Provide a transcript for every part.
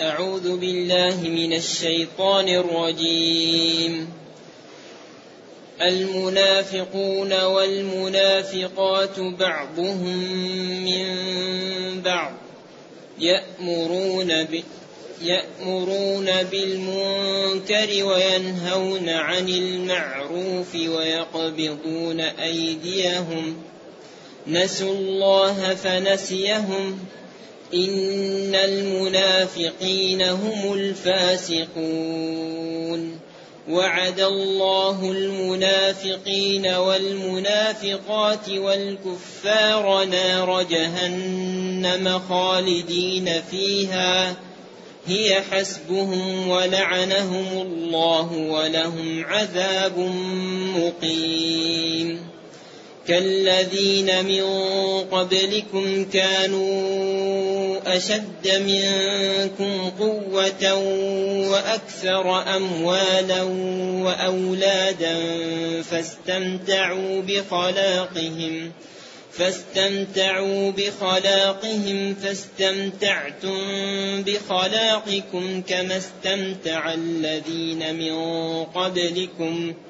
أعوذ بالله من الشيطان الرجيم. المنافقون والمنافقات بعضهم من بعض. يأمرون ب يأمرون بالمنكر وينهون عن المعروف ويقبضون أيديهم. نسوا الله فنسيهم. إن المنافقين هم الفاسقون وعد الله المنافقين والمنافقات والكفار نار جهنم خالدين فيها هي حسبهم ولعنهم الله ولهم عذاب مقيم كالذين من قبلكم كانوا أشد منكم قوة وأكثر أموالا وأولادا فاستمتعوا بخلاقهم فاستمتعوا بخلاقهم فاستمتعتم بخلاقكم كما استمتع الذين من قبلكم ۖ.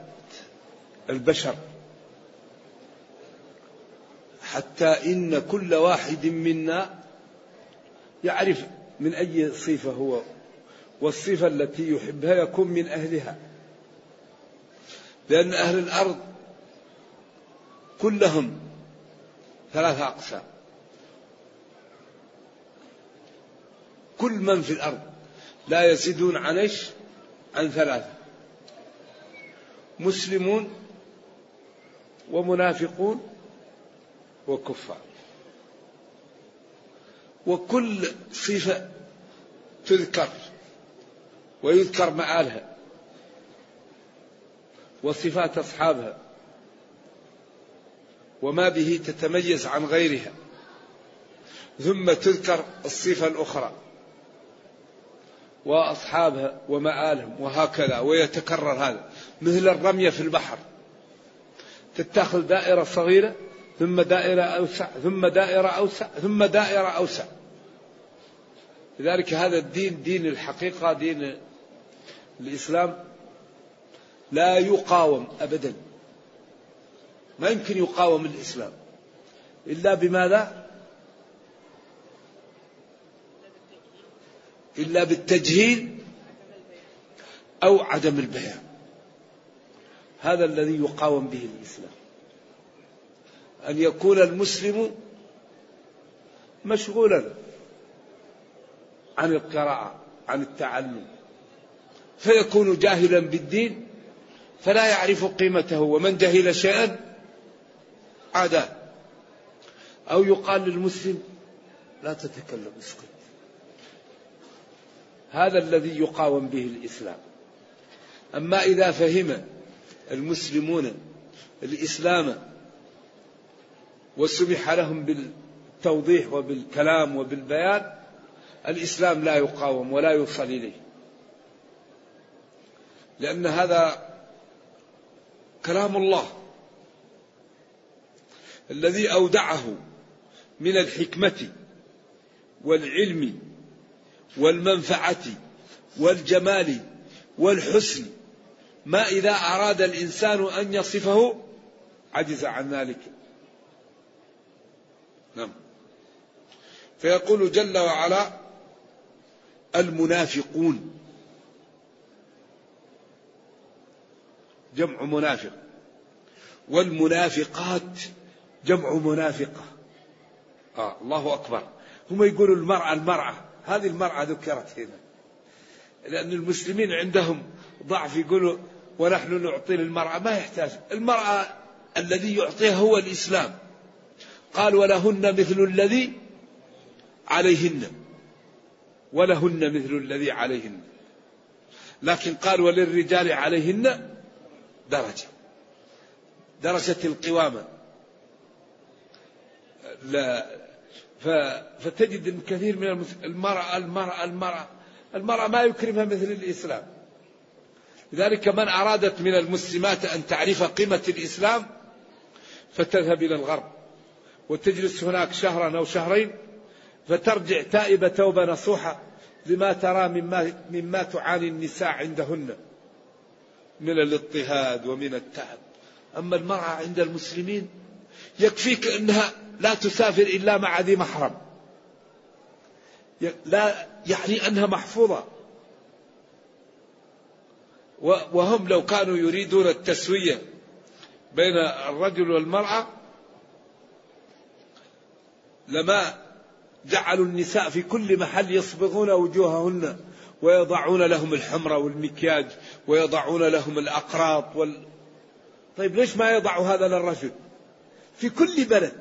البشر. حتى إن كل واحد منا يعرف من أي صفة هو والصفة التي يحبها يكون من أهلها. لأن أهل الأرض كلهم ثلاثة أقسام. كل من في الأرض لا يزيدون عن؟ عن ثلاثة. مسلمون ومنافقون وكفار. وكل صفة تذكر ويذكر معالها وصفات أصحابها وما به تتميز عن غيرها ثم تذكر الصفة الأخرى وأصحابها ومآلهم وهكذا ويتكرر هذا. مثل الرمية في البحر. تتخذ دائرة صغيرة ثم دائرة أوسع ثم دائرة أوسع ثم دائرة أوسع. لذلك هذا الدين دين الحقيقة دين الإسلام لا يقاوم أبدا. ما يمكن يقاوم الإسلام. إلا بماذا؟ إلا بالتجهيل أو عدم البيان. هذا الذي يقاوم به الإسلام. أن يكون المسلم مشغولا عن القراءة عن التعلم. فيكون جاهلا بالدين فلا يعرف قيمته. ومن جهل شيئا عاداه أو يقال للمسلم لا تتكلم اسكت. هذا الذي يقاوم به الإسلام. أما إذا فهم المسلمون الإسلام وسمح لهم بالتوضيح وبالكلام وبالبيان الإسلام لا يقاوم ولا يوصل إليه. لأن هذا كلام الله الذي أودعه من الحكمة والعلم والمنفعة والجمال والحسن ما إذا أراد الإنسان أن يصفه عجز عن ذلك. نعم. فيقول جل وعلا المنافقون. جمع منافق. والمنافقات جمع منافقة. آه الله أكبر. هم يقولوا المرأة المرأة. هذه المرأة ذكرت هنا. لأن المسلمين عندهم ضعف يقولوا ونحن نعطي للمرأة ما يحتاج. المرأة الذي يعطيها هو الإسلام. قال ولهن مثل الذي عليهن. ولهن مثل الذي عليهن. لكن قال وللرجال عليهن درجة. درجة القوامة. لا. فتجد كثير من المرأة المرأة المرأة المرأة ما يكرمها مثل الإسلام. لذلك من أرادت من المسلمات أن تعرف قيمة الإسلام فتذهب إلى الغرب. وتجلس هناك شهرا أو شهرين فترجع تائبة توبة نصوحة لما ترى مما, مما تعاني النساء عندهن من الاضطهاد ومن التعب. أما المرأة عند المسلمين يكفيك أنها لا تسافر إلا مع ذي محرم. لا يعني أنها محفوظة. وهم لو كانوا يريدون التسوية بين الرجل والمرأة لما جعلوا النساء في كل محل يصبغون وجوههن ويضعون لهم الحمرة والمكياج ويضعون لهم الأقراط وال... طيب ليش ما يضعوا هذا للرجل؟ في كل بلد.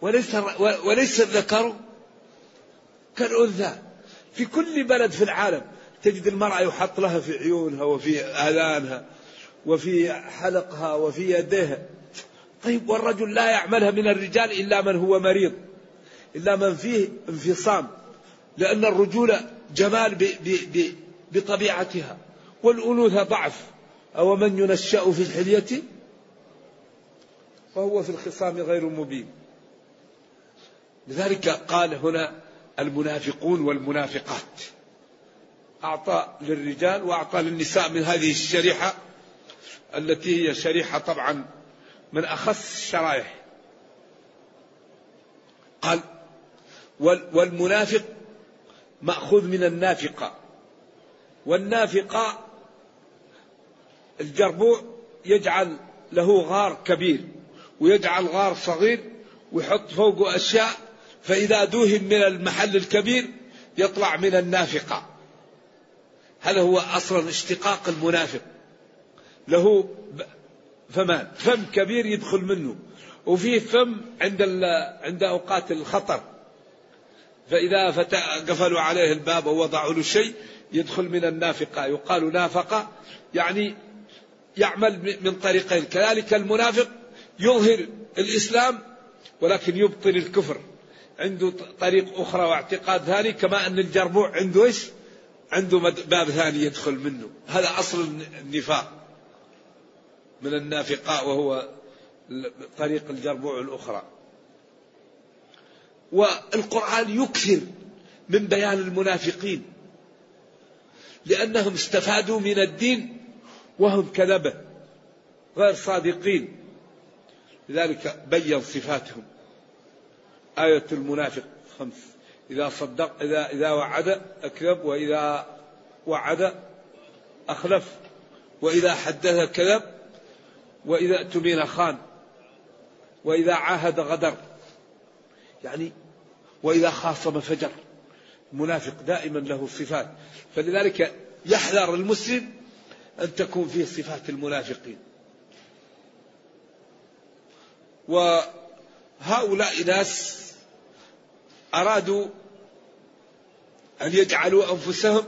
وليس وليس الذكر كالأنثى. في كل بلد في العالم تجد المرأة يحط لها في عيونها وفي آذانها وفي حلقها وفي يديها. طيب والرجل لا يعملها من الرجال إلا من هو مريض إلا من فيه انفصام لأن الرجولة جمال ب ب ب بطبيعتها والأنوثة ضعف. أو من ينشأ في الحلية؟ فهو في الخصام غير مبين. لذلك قال هنا المنافقون والمنافقات. أعطى للرجال وأعطى للنساء من هذه الشريحة التي هي شريحة طبعا من أخص الشرائح. قال والمنافق مأخوذ من النافقة. والنافقة الجربوع يجعل له غار كبير ويجعل غار صغير ويحط فوقه أشياء فإذا دوهم من المحل الكبير يطلع من النافقة. هذا هو أصلا اشتقاق المنافق؟ له فمان فم كبير يدخل منه وفيه فم عند عند أوقات الخطر. فإذا قفلوا عليه الباب ووضعوا له شيء يدخل من النافقة. يقال نافقة يعني يعمل من طريقين. كذلك المنافق يظهر الإسلام ولكن يبطل الكفر. عنده طريق أخرى واعتقاد ثاني كما أن الجربوع عنده إيش؟ عنده باب ثاني يدخل منه. هذا أصل النفاق. من النافقاء وهو طريق الجربوع الأخرى. والقرآن يكثر من بيان المنافقين. لأنهم استفادوا من الدين وهم كذبة. غير صادقين. لذلك بين صفاتهم. آية المنافق خمس. إذا صدق إذا إذا وعد أكذب وإذا وعد أخلف وإذا حدث كذب وإذا اؤتمن خان وإذا عاهد غدر يعني وإذا خاصم فجر. المنافق دائما له صفات. فلذلك يحذر المسلم أن تكون فيه صفات المنافقين. وهؤلاء ناس أرادوا أن يجعلوا أنفسهم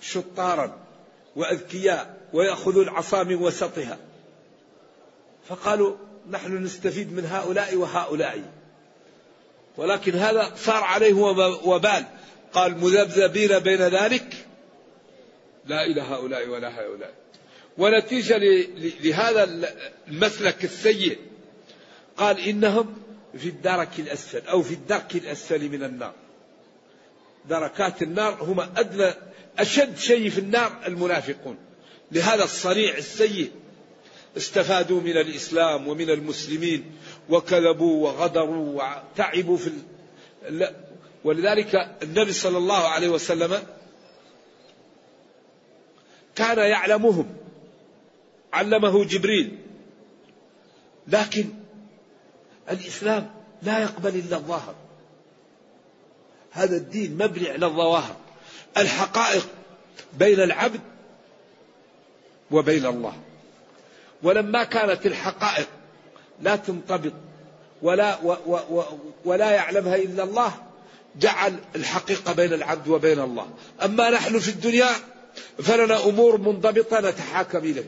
شطارا وأذكياء ويأخذوا العصا من وسطها. فقالوا نحن نستفيد من هؤلاء وهؤلاء. ولكن هذا صار عليه وبال. قال مذبذبين بين ذلك لا إلى هؤلاء ولا هؤلاء. ونتيجة لهذا المسلك السيء. قال إنهم في الدرك الأسفل أو في الدرك الأسفل من النار. دركات النار هم أدنى أشد شيء في النار المنافقون. لهذا الصريع السيء استفادوا من الإسلام ومن المسلمين وكذبوا وغدروا وتعبوا في ولذلك النبي صلى الله عليه وسلم كان يعلمهم علمه جبريل. لكن الإسلام لا يقبل إلا الظاهر. هذا الدين مبني على الظواهر الحقائق بين العبد وبين الله. ولما كانت الحقائق لا تنطبق ولا و و و ولا يعلمها إلا الله جعل الحقيقة بين العبد وبين الله. أما نحن في الدنيا فلنا أمور منضبطة نتحاكم إليها.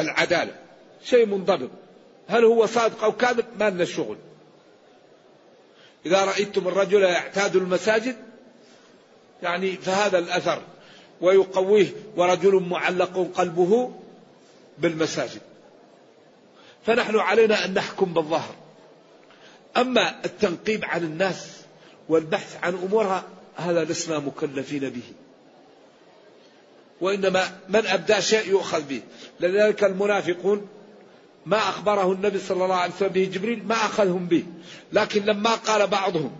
العدالة. شيء منضبط. هل هو صادق أو كاذب؟ ما لنا شغل. إذا رأيتم الرجل يعتاد المساجد يعني فهذا الأثر. ويقويه ورجل معلق قلبه بالمساجد. فنحن علينا أن نحكم بالظهر أما التنقيب عن الناس والبحث عن أمورها هذا لسنا مكلفين به. وإنما من أبدى شيء يؤخذ به. لذلك المنافقون ما أخبره النبي صلى الله عليه وسلم به جبريل ما أخذهم به. لكن لما قال بعضهم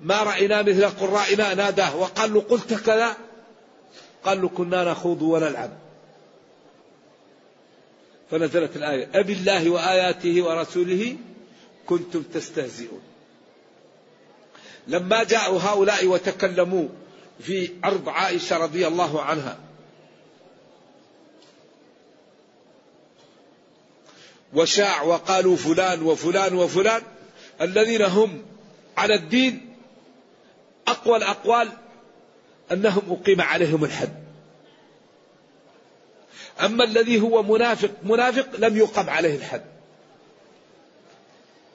ما رأينا مثل قرائنا ناداه وقال له قلت كذا؟ قال له كنا نخوض ونلعب. فنزلت الآية أبي الله وآياته ورسوله كنتم تستهزئون. لما جاءوا هؤلاء وتكلموا في عرض عائشة رضي الله عنها وشاع وقالوا فلان وفلان وفلان الذين هم على الدين أقوى الأقوال أنهم أقيم عليهم الحد. أما الذي هو منافق منافق لم يقم عليه الحد.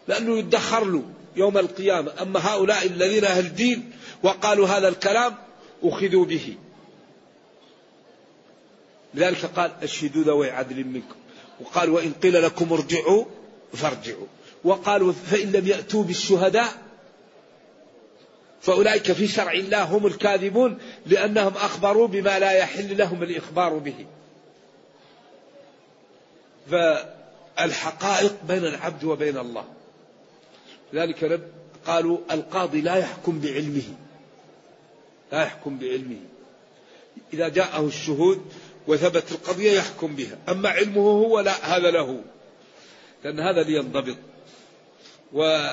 لأنه يدخر له يوم القيامة. أما هؤلاء الذين أهل دين وقالوا هذا الكلام أخذوا به. لذلك قال أشهدوا ذوي عدل منكم. وقال وإن قيل لكم ارجعوا فارجعوا. وقالوا فإن لم يأتوا بالشهداء فأولئك في شرع الله هم الكاذبون لأنهم أخبروا بما لا يحل لهم الإخبار به. فالحقائق بين العبد وبين الله. لذلك قالوا القاضي لا يحكم بعلمه. لا يحكم بعلمه. إذا جاءه الشهود وثبت القضية يحكم بها. أما علمه هو لا هذا له. لأن هذا لينضبط. و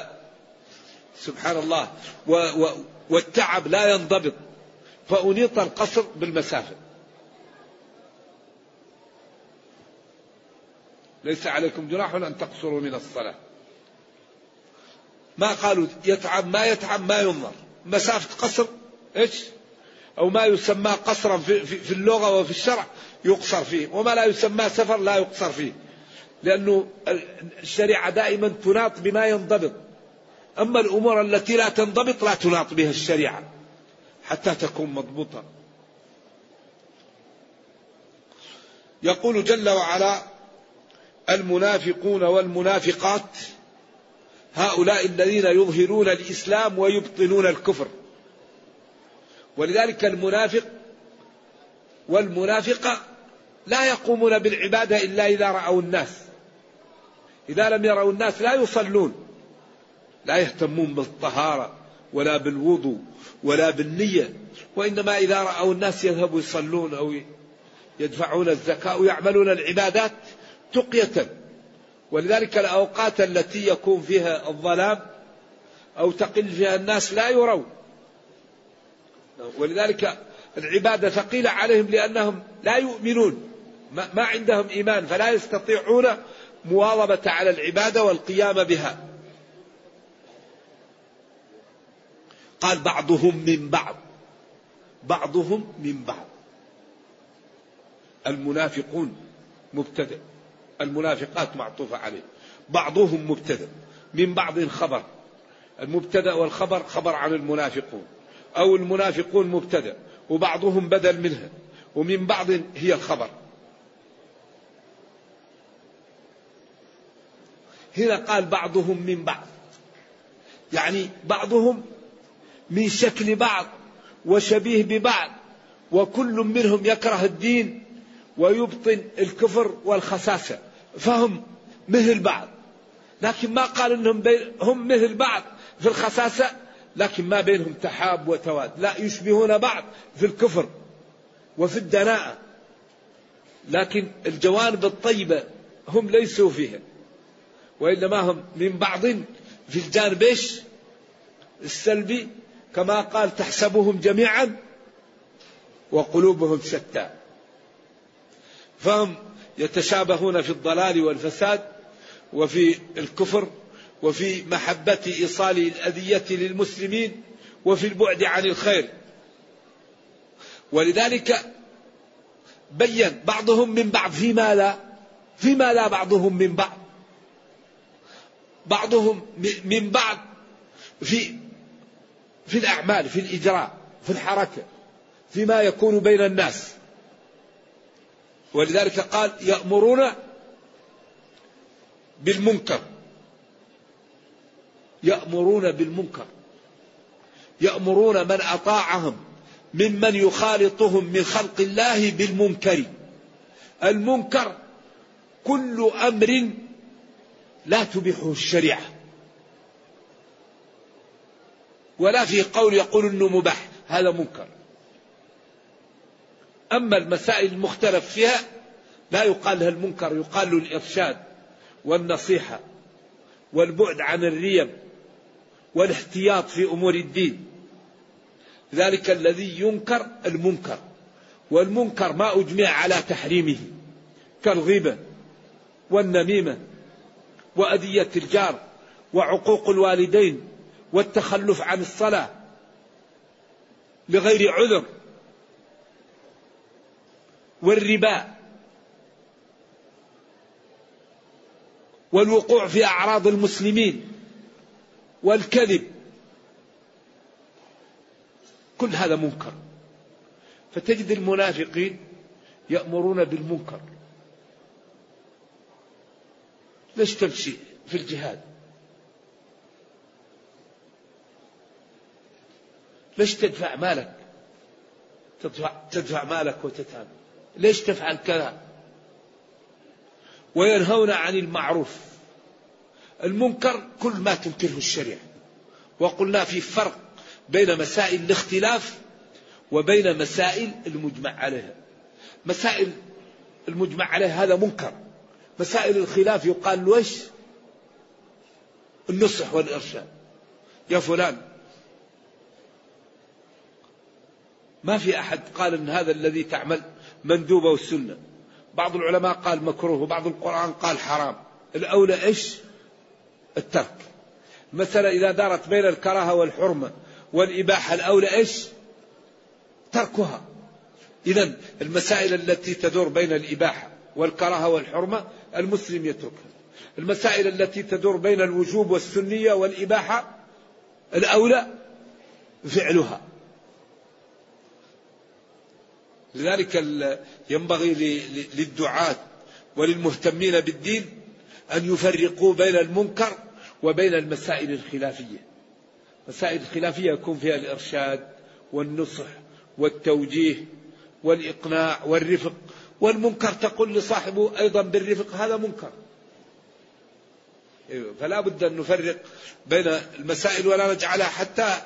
سبحان الله. و و والتعب لا ينضبط. فأنيط القصر بالمسافة. ليس عليكم جناح أن تقصروا من الصلاة. ما قالوا يتعب ما يتعب ما ينظر. مسافة قصر إيش؟ أو ما يسمى قصرا في, في, في اللغة وفي الشرع. يقصر فيه وما لا يسمى سفر لا يقصر فيه لأنه الشريعة دائما تناط بما ينضبط. أما الأمور التي لا تنضبط لا تناط بها الشريعة حتى تكون مضبوطة. يقول جل وعلا المنافقون والمنافقات هؤلاء الذين يظهرون الإسلام ويبطنون الكفر. ولذلك المنافق والمنافقة لا يقومون بالعبادة إلا إذا رأوا الناس. إذا لم يروا الناس لا يصلون. لا يهتمون بالطهارة ولا بالوضوء ولا بالنية وإنما إذا رأوا الناس يذهبوا يصلون أو يدفعون الزكاة ويعملون العبادات تقية. ولذلك الأوقات التي يكون فيها الظلام أو تقل فيها الناس لا يرون ولذلك العبادة ثقيلة عليهم لأنهم لا يؤمنون. ما عندهم إيمان فلا يستطيعون مواظبة على العبادة والقيام بها. قال بعضهم من بعض بعضهم من بعض. المنافقون مبتدأ المنافقات معطوفة عليه. بعضهم مبتدأ من بعض خبر. المبتدأ والخبر خبر عن المنافقون أو المنافقون مبتدأ وبعضهم بدل منها ومن بعض هي الخبر. هنا قال بعضهم من بعض. يعني بعضهم من شكل بعض وشبيه ببعض وكل منهم يكره الدين ويبطن الكفر والخساسة. فهم مثل بعض. لكن ما قال إنهم هم مثل بعض في الخساسة لكن ما بينهم تحاب وتواد. لا يشبهون بعض في الكفر وفي الدناءة. لكن الجوانب الطيبة هم ليسوا فيها. وإنما هم من بعض في الجانب إيش؟ السلبي كما قال تحسبهم جميعا وقلوبهم شتى. فهم يتشابهون في الضلال والفساد وفي الكفر وفي محبة إيصال الأذية للمسلمين وفي البعد عن الخير. ولذلك بين بعضهم من بعض فيما لا فيما لا بعضهم من بعض. بعضهم من بعض في في الأعمال في الإجراء في الحركة فيما يكون بين الناس. ولذلك قال يأمرون بالمنكر. يأمرون بالمنكر. يأمرون من أطاعهم ممن يخالطهم من خلق الله بالمنكر. المنكر كل أمر لا تبيحه الشريعة. ولا في قول يقول إنه مباح هذا منكر. أما المسائل المختلف فيها لا يقال لها المنكر يقال له الإرشاد والنصيحة والبعد عن الريم والاحتياط في أمور الدين. ذلك الذي ينكر المنكر والمنكر ما أجمع على تحريمه كالغيبه والنميمة. وأذية الجار وعقوق الوالدين والتخلف عن الصلاة لغير عذر والربا والوقوع في أعراض المسلمين والكذب. كل هذا منكر. فتجد المنافقين يأمرون بالمنكر. ليش تمشي في الجهاد؟ ليش تدفع مالك؟ تدفع, تدفع مالك وتتعب. ليش تفعل كذا؟ وينهون عن المعروف. المنكر كل ما تنكره الشريعة. وقلنا في فرق بين مسائل الاختلاف وبين مسائل المجمع عليها. مسائل المجمع عليها هذا منكر. مسائل الخلاف يقال إيش النصح والإرشاد. يا فلان. ما في أحد قال أن هذا الذي تعمل مندوبة والسنة. بعض العلماء قال مكروه وبعض القرآن قال حرام. الأولى إيش؟ الترك. مثلا إذا دارت بين الكراهة والحرمة والإباحة الأولى إيش؟ تركها. إذا المسائل التي تدور بين الإباحة والكراهة والحرمة المسلم يتركها المسائل التي تدور بين الوجوب والسنية والإباحة الأولى فعلها. لذلك ينبغي للدعاة وللمهتمين بالدين أن يفرقوا بين المنكر وبين المسائل الخلافية. مسائل الخلافية يكون فيها الإرشاد والنصح والتوجيه والإقناع والرفق والمنكر تقول لصاحبه أيضا بالرفق هذا منكر. أيوة، فلا بد أن نفرق بين المسائل ولا نجعلها حتى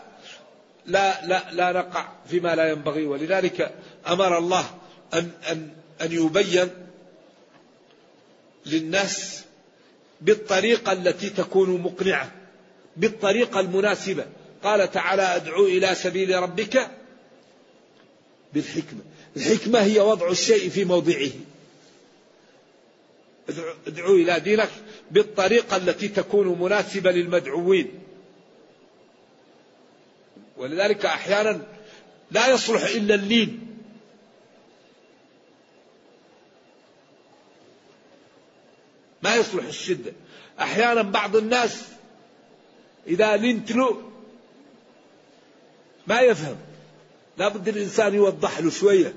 لا لا لا نقع فيما لا ينبغي. ولذلك أمر الله أن أن أن يبين للناس بالطريقة التي تكون مقنعة بالطريقة المناسبة. قال تعالى أدعو إلى سبيل ربك بالحكمة. الحكمة هي وضع الشيء في موضعه. ادعو إلى دينك بالطريقة التي تكون مناسبة للمدعوين. ولذلك أحيانا لا يصلح إلا اللين ما يصلح الشده أحيانا بعض الناس إذا لنت له ما يفهم. لا بد الإنسان يوضح له شوية.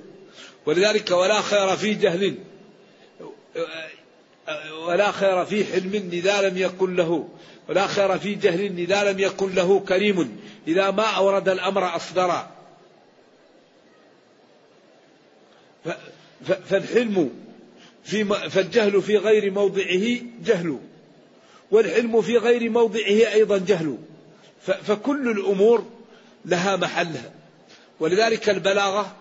ولذلك ولا خير في جهل ولا خير في حلم إذا لم يكن له ولا خير في جهل إذا لم يكن له كريم إذا ما أورد الأمر أصدرا فالحلم في فالجهل في غير موضعه جهل والحلم في غير موضعه أيضا جهل. فكل الأمور لها محلها ولذلك البلاغة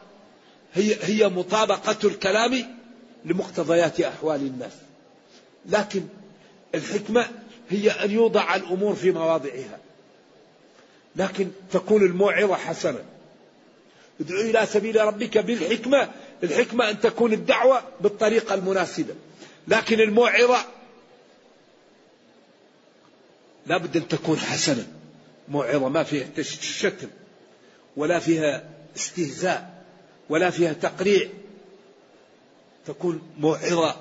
هي هي مطابقة الكلام لمقتضيات أحوال الناس. لكن الحكمة هي أن يوضع الأمور في مواضعها. لكن تكون الموعظة حسنة. ادعو إلى سبيل ربك بالحكمة. الحكمة أن تكون الدعوة بالطريقة المناسبة. لكن الموعظة لابد أن تكون حسنة. موعظة ما فيها شتم ولا فيها استهزاء. ولا فيها تقريع. تكون موعظة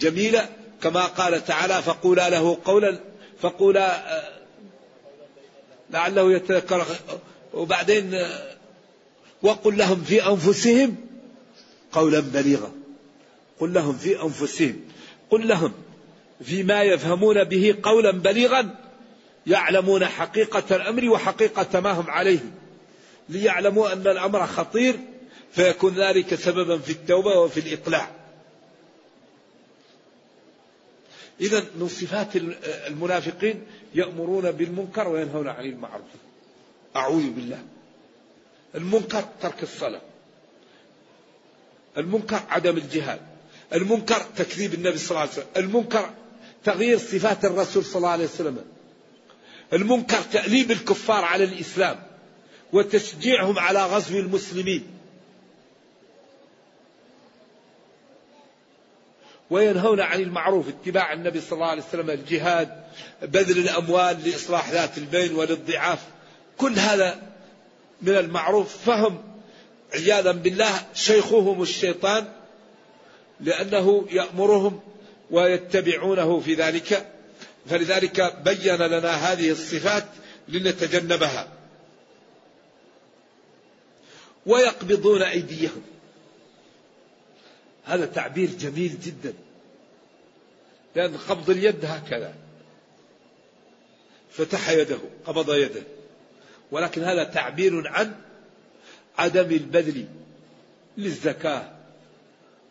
جميلة كما قال تعالى فقولا له قولا فقولا آه، لعله يتذكر. وبعدين آه، وقل لهم في أنفسهم قولا بليغا. قل لهم في أنفسهم. قل لهم فيما يفهمون به قولا بليغا يعلمون حقيقة الأمر وحقيقة ما هم عليه. ليعلموا أن الأمر خطير فيكون ذلك سببا في التوبة وفي الإقلاع. إذا من صفات المنافقين يأمرون بالمنكر وينهون عن المعروف. أعوذ بالله. المنكر ترك الصلاة. المنكر عدم الجهاد. المنكر تكذيب النبي صلى الله عليه وسلم. المنكر تغيير صفات الرسول صلى الله عليه وسلم. المنكر تأليب الكفار على الإسلام وتشجيعهم على غزو المسلمين. وينهون عن المعروف اتباع النبي صلى الله عليه وسلم الجهاد بذل الأموال لإصلاح ذات البين وللضعاف. كل هذا من المعروف. فهم عياذا بالله شيخهم الشيطان لأنه يأمرهم ويتبعونه في ذلك. فلذلك بين لنا هذه الصفات لنتجنبها. ويقبضون أيديهم. هذا تعبير جميل جدا. لأن قبض اليد هكذا. فتح يده قبض يده. ولكن هذا تعبير عن عدم البذل للزكاة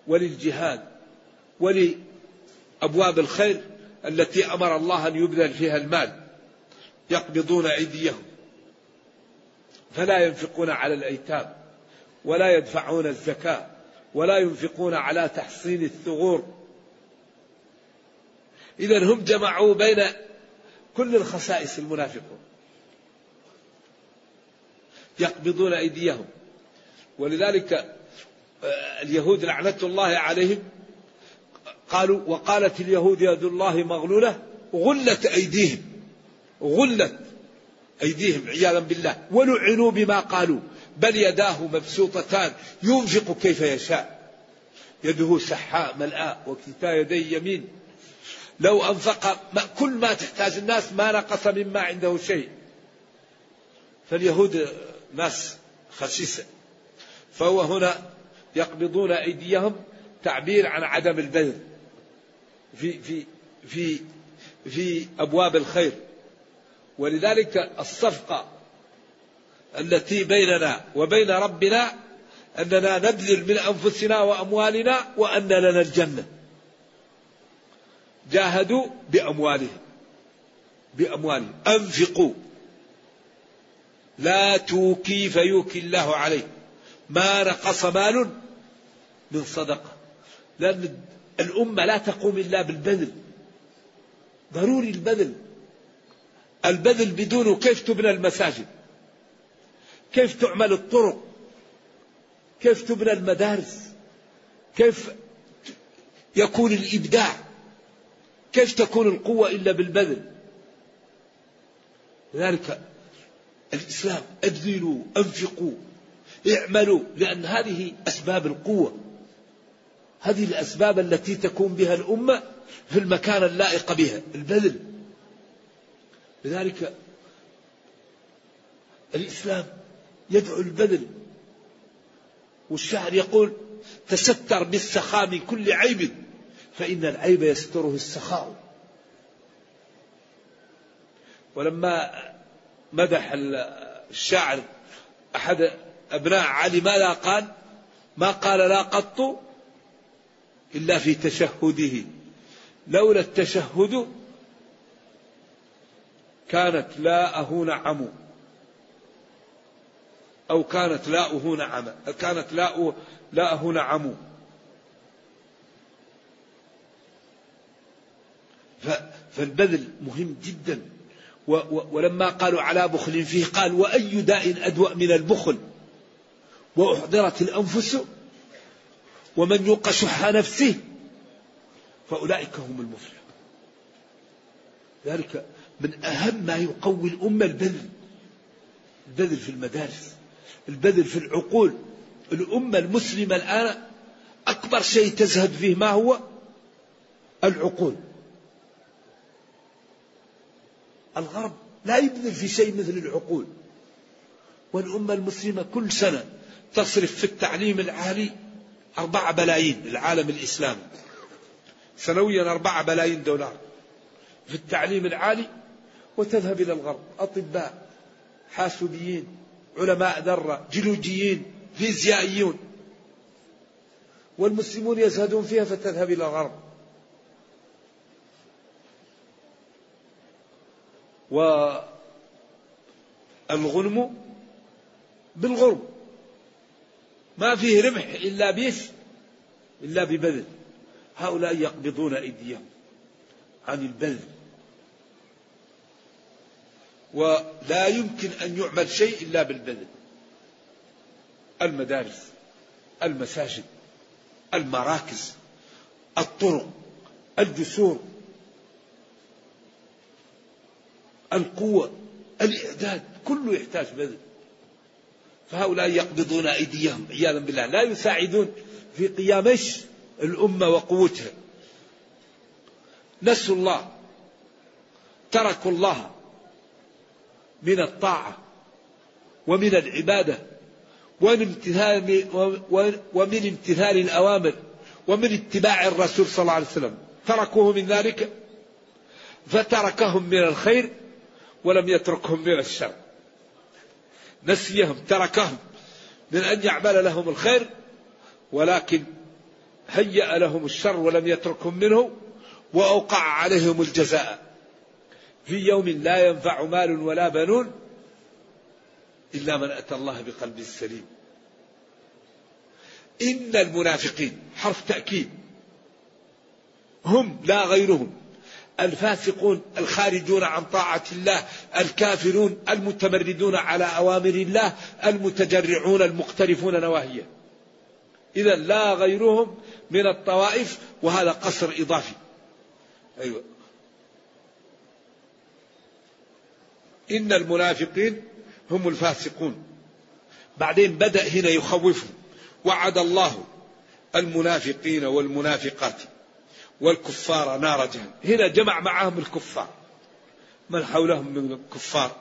وللجهاد ولأبواب الخير التي أمر الله أن يبذل فيها المال. يقبضون أيديهم. فلا ينفقون على الأيتام ولا يدفعون الزكاة. ولا ينفقون على تحصين الثغور. إذا هم جمعوا بين كل الخصائص المنافقون. يقبضون أيديهم. ولذلك آه، اليهود لعنة الله عليهم. قالوا وقالت اليهود يد الله مغلولة غلت أيديهم. غلت أيديهم عياذا بالله. ولعنوا بما قالوا. بل يداه مبسوطتان. ينفق كيف يشاء. يده سحاء ملآء وكلتا يدي يمين. لو أنفق كل ما تحتاج الناس ما نقص مما عنده شيء. فاليهود ناس خسيسة. فهو هنا يقبضون أيديهم تعبير عن عدم البذل. في في في في أبواب الخير. ولذلك الصفقة التي بيننا وبين ربنا أننا نبذل من أنفسنا وأموالنا وأن لنا الجنة. جاهدوا بأموالهم. بأموالهم. أنفقوا. لا توكي فيوكي الله عليه. ما نقص مال من صدقة. لأن الأمة لا تقوم إلا بالبذل. ضروري البذل. البذل بدونه كيف تبنى المساجد؟ كيف تعمل الطرق؟ كيف تبنى المدارس؟ كيف يكون الإبداع؟ كيف تكون القوة إلا بالبذل؟ لذلك الإسلام أبذلوا أنفقوا اعملوا لأن هذه أسباب القوة. هذه الأسباب التي تكون بها الأمة في المكان اللائق بها البذل. لذلك الإسلام يدعو البذل والشاعر يقول تستر بالسخاء من كل عيب فإن العيب يستره السخاء. ولما مدح الشاعر أحد أبناء علي ماذا قال؟ ما قال لا قط إلا في تشهده. لولا التشهد كانت لاءه نعم أو كانت لاؤه نعم كانت لاؤه لاءه نعم فالبذل مهم جدا. ولما قالوا على بخل فيه قال وأي داء أدوأ من البخل؟ وأحضرت الأنفس ومن يوق شح نفسه. فأولئك هم المفلحون. ذلك من أهم ما يقوي الأمة البذل. البذل في المدارس. البذل في العقول. الأمة المسلمة الآن أكبر شيء تزهد فيه ما هو؟ العقول. الغرب لا يبذل في شيء مثل العقول. والأمة المسلمة كل سنة تصرف في التعليم العالي أربعة بلايين العالم الإسلامي. سنويا أربعة بلايين دولار في التعليم العالي وتذهب إلى الغرب. أطباء حاسوبيين علماء ذرة جيولوجيين فيزيائيون. والمسلمون يزهدون فيها فتذهب إلى الغرب. والغنم بالغرم ما فيه ربح إلا بيش إلا ببذل. هؤلاء يقبضون أيديهم عن البذل. ولا يمكن أن يعمل شيء إلا بالبذل. المدارس المساجد المراكز الطرق الجسور القوة الإعداد كله يحتاج بذل. فهؤلاء يقبضون أيديهم عياذا بالله. لا يساعدون في قيام الأمة وقوتها. نسوا الله تركوا الله. من الطاعة ومن العبادة ومن امتثال ومن امتثال الأوامر ومن اتباع الرسول صلى الله عليه وسلم. تركوه من ذلك؟ فتركهم من الخير ولم يتركهم من الشر. نسيهم تركهم من أن يعمل لهم الخير ولكن هيأ لهم الشر ولم يتركهم منه وأوقع عليهم الجزاء. في يوم لا ينفع مال ولا بنون إلا من أتى الله بقلب سليم. إن المنافقين حرف تأكيد هم لا غيرهم. الفاسقون الخارجون عن طاعة الله الكافرون المتمردون على أوامر الله المتجرعون المقترفون نواهيه إذا لا غيرهم من الطوائف وهذا قصر إضافي. أيوة. إن المنافقين هم الفاسقون. بعدين بدأ هنا يخوفهم وعد الله المنافقين والمنافقات والكفار نار جهنم. هنا جمع معهم الكفار. من حولهم من الكفار؟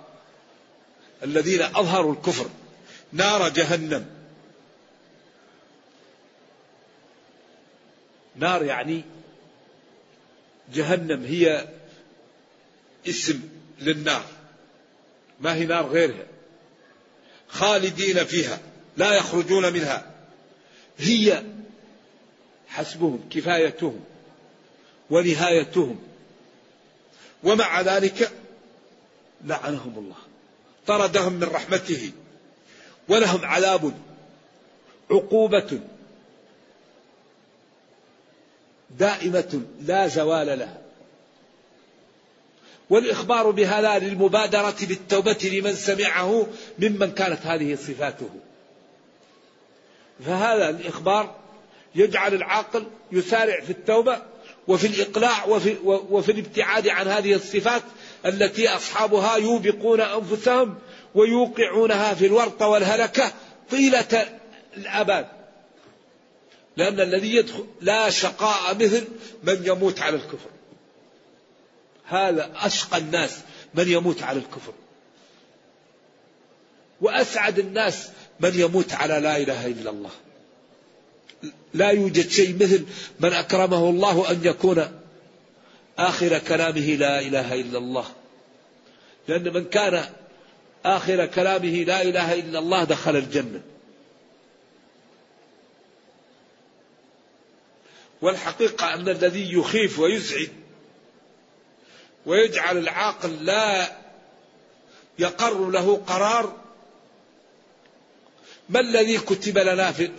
الذين أظهروا الكفر. نار جهنم. نار يعني جهنم هي اسم للنار. ما هي نار غيرها. خالدين فيها لا يخرجون منها. هي حسبهم كفايتهم ونهايتهم. ومع ذلك لعنهم الله. طردهم من رحمته. ولهم عذاب عقوبة دائمة لا زوال لها. والإخبار بهذا للمبادرة بالتوبة لمن سمعه ممن كانت هذه صفاته. فهذا الإخبار يجعل العاقل يسارع في التوبة وفي الإقلاع وفي, وفي الابتعاد عن هذه الصفات التي أصحابها يوبقون أنفسهم ويوقعونها في الورطة والهلكة طيلة الأبد. لأن الذي يدخل لا شقاء مثل من يموت على الكفر. هذا أشقى الناس من يموت على الكفر. وأسعد الناس من يموت على لا إله إلا الله. لا يوجد شيء مثل من أكرمه الله أن يكون آخر كلامه لا إله إلا الله. لأن من كان آخر كلامه لا إله إلا الله دخل الجنة. والحقيقة أن الذي يخيف ويزعج ويجعل العاقل لا يقر له قرار ما الذي كتب لنا في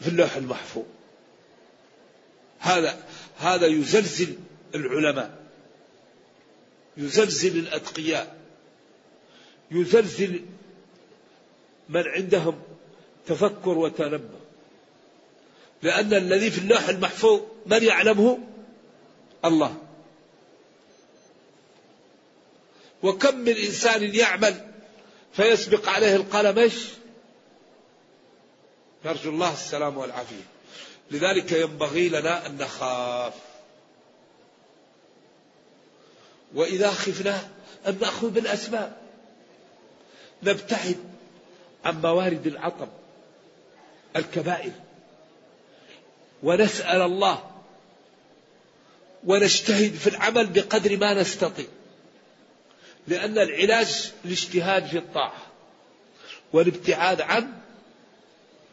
في اللوح المحفوظ؟ هذا هذا يزلزل العلماء يزلزل الأتقياء يزلزل من عندهم تفكر وتنبه. لأن الذي في اللوح المحفوظ من يعلمه؟ الله. وكم من إنسان يعمل فيسبق عليه القلم إيش؟ نرجو الله السلام والعافية. لذلك ينبغي لنا أن نخاف. وإذا خفنا أن نأخذ بالأسباب. نبتعد عن موارد العطب الكبائر. ونسأل الله ونجتهد في العمل بقدر ما نستطيع. لأن العلاج الاجتهاد في الطاعة والابتعاد عن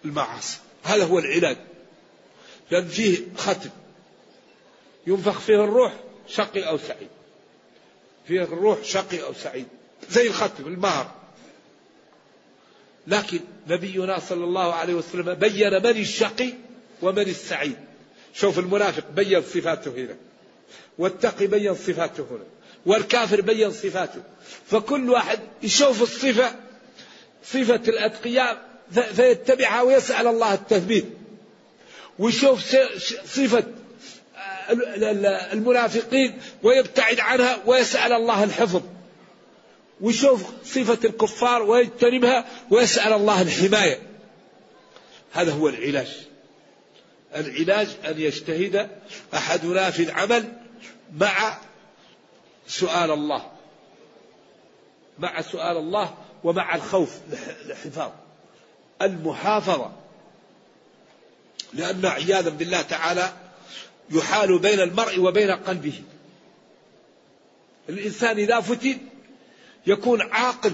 المعاصي. هذا هو العلاج. لأن فيه ختم. ينفخ فيه الروح شقي أو سعيد. فيه الروح شقي أو سعيد. زي الختم المهر. لكن نبينا صلى الله عليه وسلم بين من الشقي ومن السعيد. شوف المنافق بين صفاته هنا. والتقي بين صفاته هنا. والكافر بين صفاته. فكل واحد يشوف الصفة صفة الأتقياء فيتبعها ويسأل الله التثبيت. ويشوف صفة المنافقين ويبتعد عنها ويسأل الله الحفظ. ويشوف صفة الكفار ويجتنبها ويسأل الله الحماية. هذا هو العلاج. العلاج أن يجتهد أحدنا في العمل مع سؤال الله. مع سؤال الله ومع الخوف. الحفاظ المحافظة. لأن عياذا بالله تعالى يحال بين المرء وبين قلبه. الإنسان إذا فتن يكون عاقل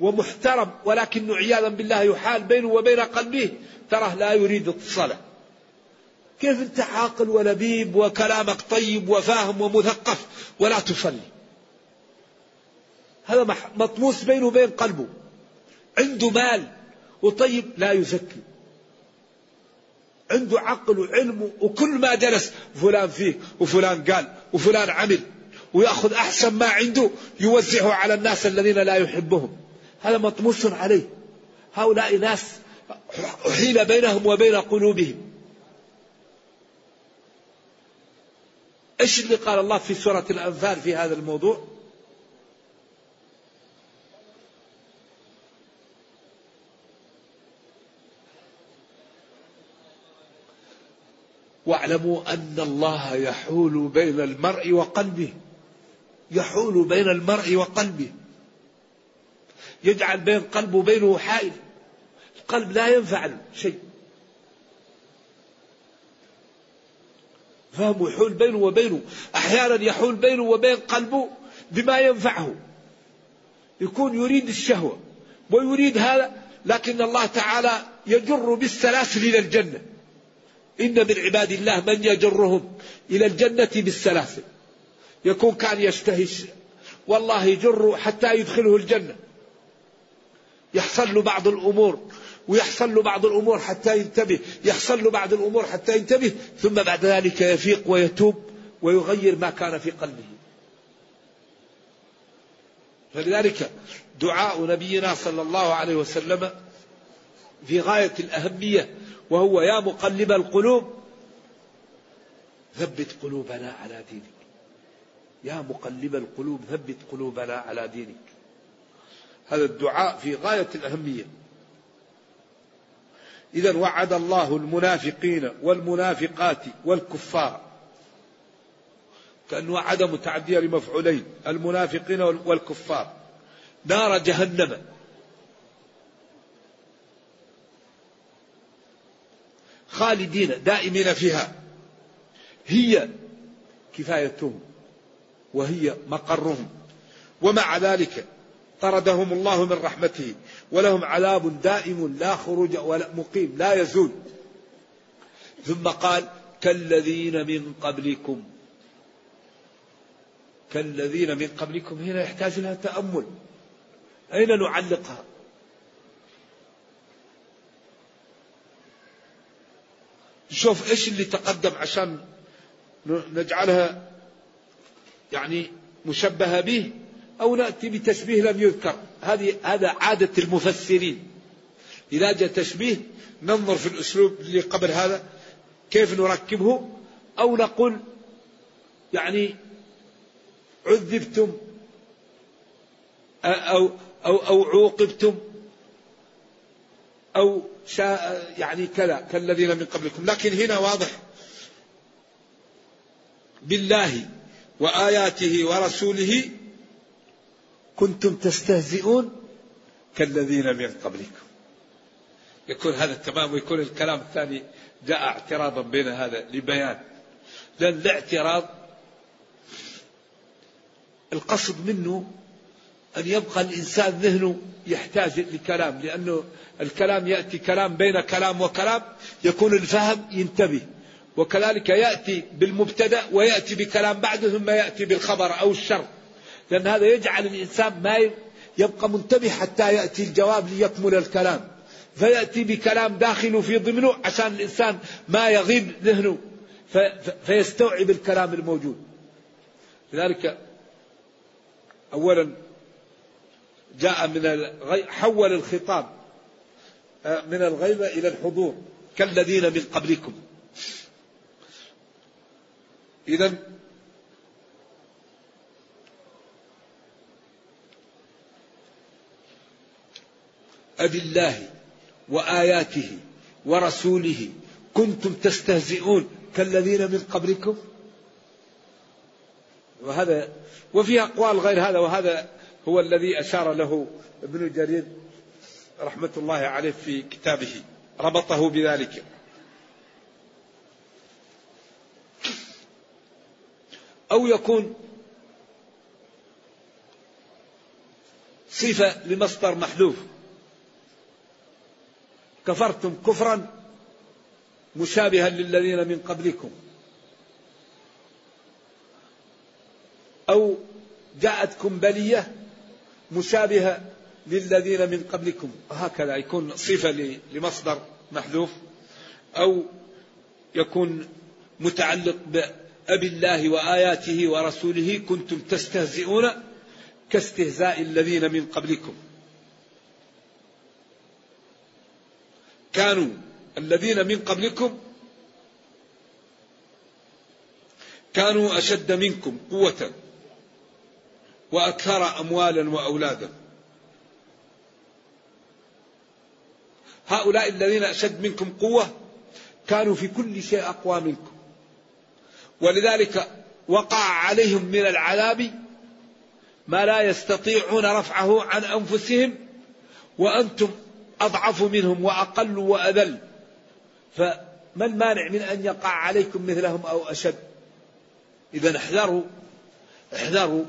ومحترم ولكنه عياذا بالله يحال بينه وبين قلبه تراه لا يريد الصلاة كيف أنت عاقل ولبيب وكلامك طيب وفاهم ومثقف ولا تصلي؟ هذا مطموس بينه وبين قلبه. عنده مال وطيب لا يزكي. عنده عقل وعلم وكل ما جلس فلان فيه وفلان قال وفلان عمل ويأخذ أحسن ما عنده يوزعه على الناس الذين لا يحبهم. هذا مطموس عليه. هؤلاء ناس حيل بينهم وبين قلوبهم. إيش اللي قال الله في سورة الأنفال في هذا الموضوع؟ واعلموا أن الله يحول بين المرء وقلبه. يحول بين المرء وقلبه. يجعل بين قلبه وبينه حائل. القلب لا ينفع شيء. فهم يحول بينه وبينه. أحيانا يحول بينه وبين قلبه بما ينفعه. يكون يريد الشهوة ويريد هذا لكن الله تعالى يجر بالسلاسل إلى الجنة. إن من عباد الله من يجرهم إلى الجنة بالسلاسل. يكون كان يشتهي والله يجر حتى يدخله الجنة. يحصل له بعض الأمور. ويحصل له بعض الأمور حتى ينتبه يحصل له بعض الأمور حتى ينتبه ثم بعد ذلك يفيق ويتوب ويغير ما كان في قلبه. فلذلك دعاء نبينا صلى الله عليه وسلم في غاية الأهمية وهو يا مقلب القلوب ثبت قلوبنا على دينك. يا مقلب القلوب ثبت قلوبنا على دينك. هذا الدعاء في غاية الأهمية. إذا وعد الله المنافقين والمنافقات والكفار. كأنه وعد متعدية لمفعولين المنافقين والكفار. نار جهنم. خالدين دائمين فيها. هي كفايتهم وهي مقرهم. ومع ذلك طردهم الله من رحمته. ولهم عذاب دائم لا خروج ولا مقيم لا يزول. ثم قال كالذين من قبلكم. كالذين من قبلكم. هنا يحتاج لها تأمل. أين نعلقها؟ نشوف إيش اللي تقدم عشان نجعلها يعني مشبهة به؟ أو نأتي بتشبيه لم يذكر. هذه هذا عادة المفسرين. اذا جاء تشبيه ننظر في الأسلوب اللي قبل هذا كيف نركبه أو نقول يعني عذبتم أو أو أو عوقبتم أو شاء يعني كذا كالذين من قبلكم. لكن هنا واضح. بالله وآياته ورسوله كنتم تستهزئون كالذين من قبلكم. يكون هذا تمام ويكون الكلام الثاني جاء اعتراضا بين هذا لبيان. لأن الاعتراض القصد منه أن يبقى الإنسان ذهنه يحتاج لكلام لأنه الكلام يأتي كلام بين كلام وكلام يكون الفهم ينتبه. وكذلك يأتي بالمبتدأ ويأتي بكلام بعده ثم يأتي بالخبر أو الشر. لأن هذا يجعل الإنسان ما يبقى منتبه حتى يأتي الجواب ليكمل الكلام. فيأتي بكلام داخل في ضمنه عشان الإنسان ما يغيب ذهنه. فيستوعب الكلام الموجود. لذلك أولا جاء من. حول الخطاب آه، من الغيبة إلى الحضور. كالذين من قبلكم. إذا أبي الله وآياته ورسوله كنتم تستهزئون كالذين من قبلكم. وهذا وفي أقوال غير هذا وهذا هو الذي أشار له ابن جرير رحمة الله عليه في كتابه ربطه بذلك. أو يكون صفة لمصدر محذوف. كفرتم كفرا مشابها للذين من قبلكم. أو جاءتكم بلية مشابهة للذين من قبلكم. هكذا يكون صفة لمصدر محذوف. أو يكون متعلق بأبي الله وآياته ورسوله كنتم تستهزئون كاستهزاء الذين من قبلكم. كانوا الذين من قبلكم كانوا أشد منكم قوة وأكثر أموالا وأولادا. هؤلاء الذين أشد منكم قوة كانوا في كل شيء أقوى منكم. ولذلك وقع عليهم من العذاب ما لا يستطيعون رفعه عن أنفسهم وأنتم أضعف منهم وأقل وأذل. فما المانع من أن يقع عليكم مثلهم أو أشد؟ إذا احذروا احذروا.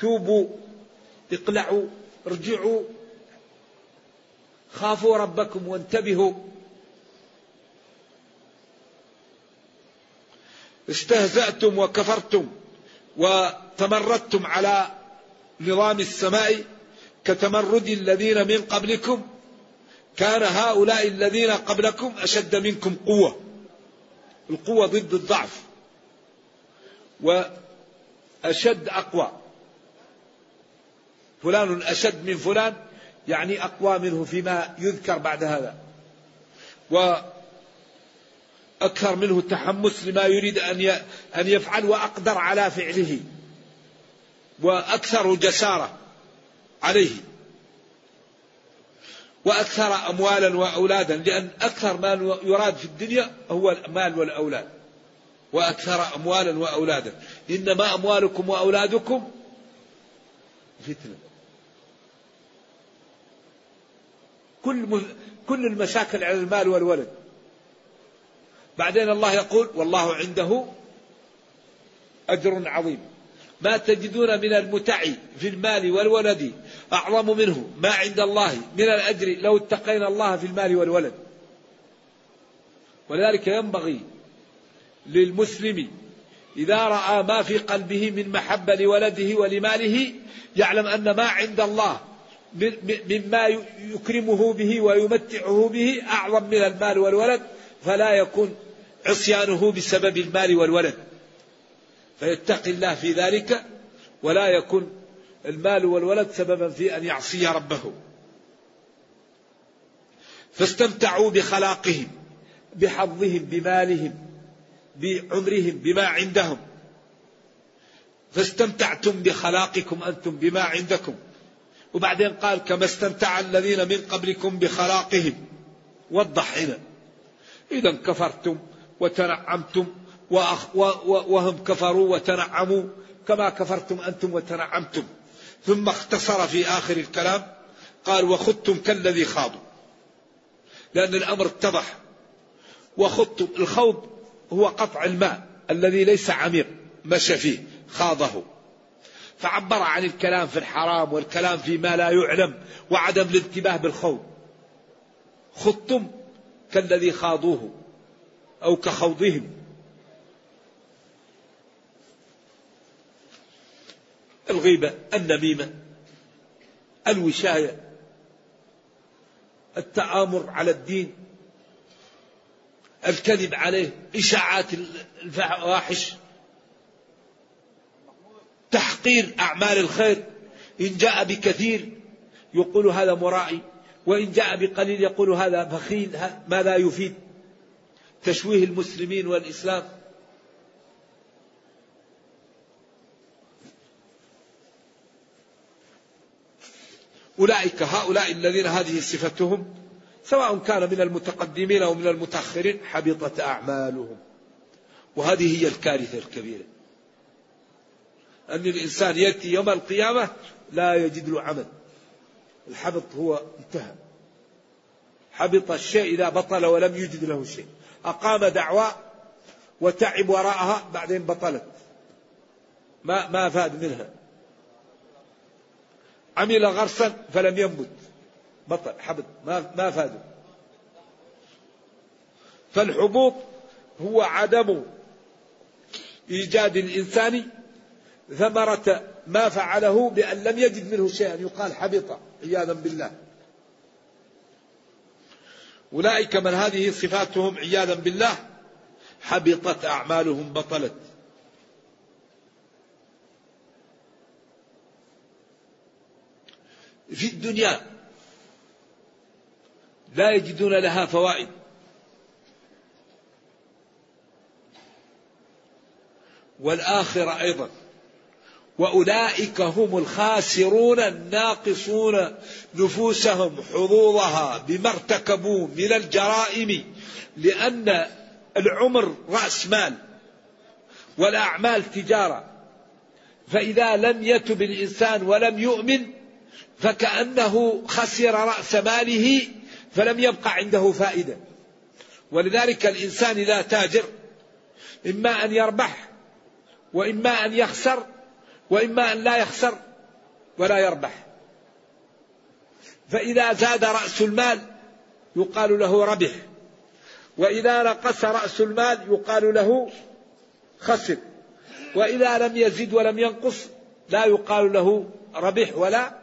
توبوا اقلعوا ارجعوا. خافوا ربكم وانتبهوا. استهزأتم وكفرتم وتمردتم على نظام السماء كتمرد الذين من قبلكم. كان هؤلاء الذين قبلكم أشد منكم قوة. القوة ضد الضعف. وأشد أقوى. فلان أشد من فلان يعني أقوى منه فيما يذكر بعد هذا. وأكثر منه تحمس لما يريد أن يفعل وأقدر على فعله. وأكثر جسارة عليه. وأكثر أموالا وأولادا لأن أكثر ما يراد في الدنيا هو المال والأولاد. وأكثر أموالا وأولادا. إنما أموالكم وأولادكم فتنة. كل كل المشاكل على المال والولد. بعدين الله يقول والله عنده أجر عظيم. ما تجدون من المتع في المال والولد أعظم منه ما عند الله من الأجر لو اتقينا الله في المال والولد. ولذلك ينبغي للمسلم إذا رأى ما في قلبه من محبة لولده ولماله يعلم أن ما عند الله مما يكرمه به ويمتعه به أعظم من المال والولد فلا يكون عصيانه بسبب المال والولد. فيتقي الله في ذلك ولا يكون المال والولد سببا في أن يعصي ربه. فاستمتعوا بخلاقهم بحظهم بمالهم بعمرهم بما عندهم. فاستمتعتم بخلاقكم أنتم بما عندكم. وبعدين قال كما استمتع الذين من قبلكم بخلاقهم. وضح هنا. إذا كفرتم وتنعمتم وهم كفروا وتنعموا كما كفرتم أنتم وتنعمتم. ثم اختصر في آخر الكلام قال وخذتم كالذي خاضوا. لأن الأمر اتضح. وخضتم الخوض هو قطع الماء الذي ليس عميق مشى فيه خاضه. فعبر عن الكلام في الحرام والكلام فيما لا يعلم وعدم الانتباه بالخوض. خضتم كالذي خاضوه أو كخوضهم. الغيبة النميمة الوشاية التآمر على الدين الكذب عليه إشاعات الفواحش تحقير أعمال الخير. إن جاء بكثير يقول هذا مرائي وإن جاء بقليل يقول هذا بخيل ماذا يفيد. تشويه المسلمين والإسلام. أولئك هؤلاء الذين هذه صفتهم سواء كان من المتقدمين أو من المتأخرين حبطت أعمالهم. وهذه هي الكارثة الكبيرة. أن الإنسان يأتي يوم القيامة لا يجد له عمل. الحبط هو انتهى. حبط الشيء إذا بطل ولم يجد له شيء. أقام دعوة وتعب وراءها بعدين بطلت. ما ما فاد منها. عمل غرسا فلم ينبت. بطل حبط ما ما فاده فالحبوط هو عدم إيجاد الإنسان ثمرة ما فعله بأن لم يجد منه شيئا. يقال حبط عياذا بالله. أولئك من هذه صفاتهم عياذا بالله حبطت أعمالهم بطلت. في الدنيا لا يجدون لها فوائد. والآخرة أيضا. وأولئك هم الخاسرون الناقصون نفوسهم حظوظها بما ارتكبوا من الجرائم لأن العمر رأس مال والأعمال تجارة. فإذا لم يتب الإنسان ولم يؤمن فكأنه خسر رأس ماله فلم يبقى عنده فائدة. ولذلك الإنسان إذا تاجر إما أن يربح وإما أن يخسر وإما أن لا يخسر ولا يربح. فإذا زاد رأس المال يقال له ربح وإذا نقص رأس المال يقال له خسر وإذا لم يزد ولم ينقص لا يقال له ربح ولا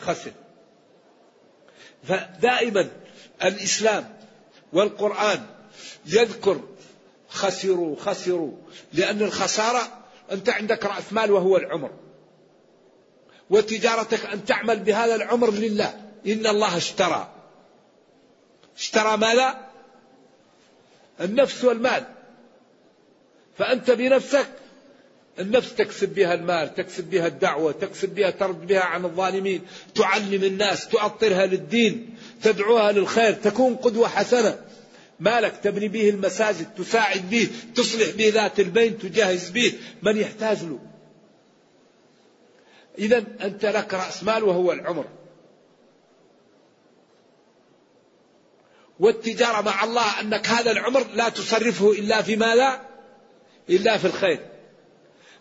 خسر. فدائما الإسلام والقرآن يذكر خسروا خسروا لأن الخسارة أنت عندك رأس مال وهو العمر وتجارتك أن تعمل بهذا العمر لله. إن الله اشترى. اشترى ماذا؟ النفس والمال. فأنت بنفسك النفس تكسب بها المال تكسب بها الدعوة تكسب بها ترد بها عن الظالمين تعلم الناس تؤطرها للدين تدعوها للخير تكون قدوة حسنة. مالك تبني به المساجد تساعد به تصلح به ذات البين تجهز به من يحتاج له. إذا أنت لك رأس مال وهو العمر. والتجارة مع الله أنك هذا العمر لا تصرفه إلا في ماذا؟ إلا في الخير.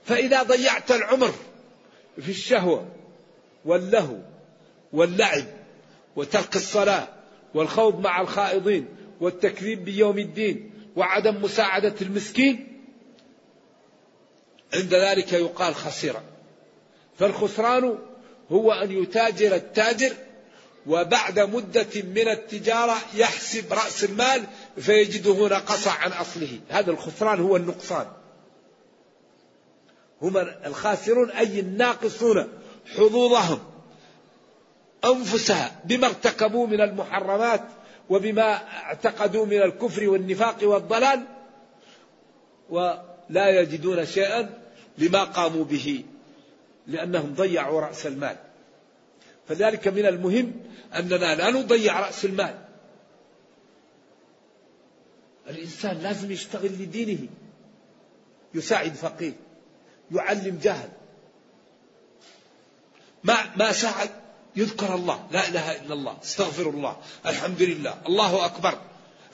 فإذا ضيعت العمر في الشهوة واللهو واللعب وترك الصلاة والخوض مع الخائضين والتكذيب بيوم الدين وعدم مساعدة المسكين عند ذلك يقال خسر فالخسران هو أن يتاجر التاجر وبعد مدة من التجارة يحسب رأس المال فيجده نقص عن أصله. هذا الخسران هو النقصان. هم الخاسرون أي الناقصون حظوظهم أنفسها بما ارتكبوا من المحرمات وبما اعتقدوا من الكفر والنفاق والضلال ولا يجدون شيئا لما قاموا به لأنهم ضيعوا رأس المال. فذلك من المهم أننا لا نضيع رأس المال. الإنسان لازم يشتغل لدينه يساعد فقير. يعلم جهل. ما ما ساعد يذكر الله. لا إله إلا الله. استغفر الله. الحمد لله. الله أكبر.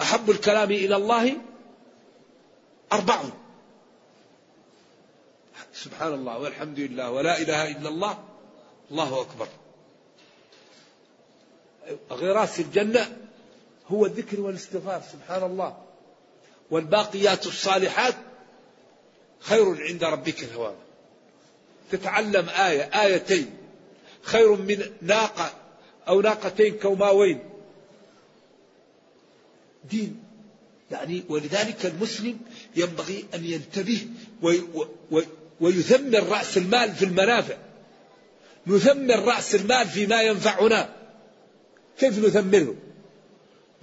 أحب الكلام إلى الله أربع. سبحان الله والحمد لله ولا إله إلا الله. الله أكبر. غراس الجنة هو الذكر والاستغفار. سبحان الله. والباقيات الصالحات خير عند ربك ثوابا. تتعلم آية آيتين. خير من ناقة أو ناقتين كوماوين. دين. يعني ولذلك المسلم ينبغي أن ينتبه وي وي ويثمر رأس المال في المنافع. نثمر رأس المال فيما ينفعنا. كيف نثمره؟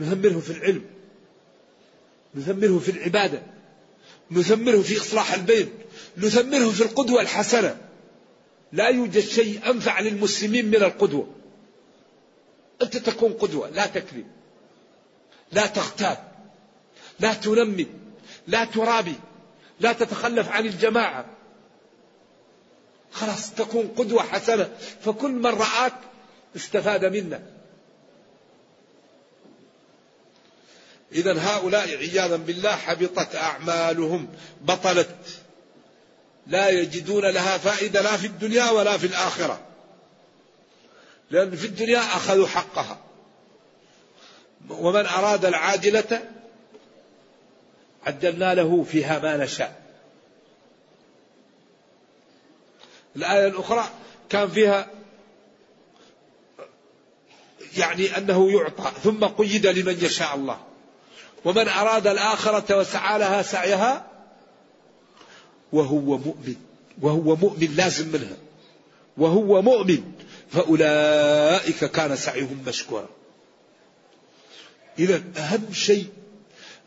نثمره في العلم. نثمره في العبادة. نثمره في إصلاح البيت نثمره في القدوة الحسنة. لا يوجد شيء أنفع للمسلمين من القدوة. أنت تكون قدوة لا تكذب لا تغتاب لا تنمي لا ترابي لا تتخلف عن الجماعة. خلاص تكون قدوة حسنة. فكل من رآك استفاد منك إذا هؤلاء عياذا بالله حبطت أعمالهم بطلت. لا يجدون لها فائدة لا في الدنيا ولا في الآخرة. لأن في الدنيا أخذوا حقها. ومن أراد العاجلة عدلنا له فيها ما نشاء. الآية الأخرى كان فيها يعني أنه يعطى ثم قيد لمن يشاء الله. ومن أراد الآخرة وسعى لها سعيها وهو مؤمن وهو مؤمن لازم منها. وهو مؤمن فأولئك كان سعيهم مشكورا. إذا أهم شيء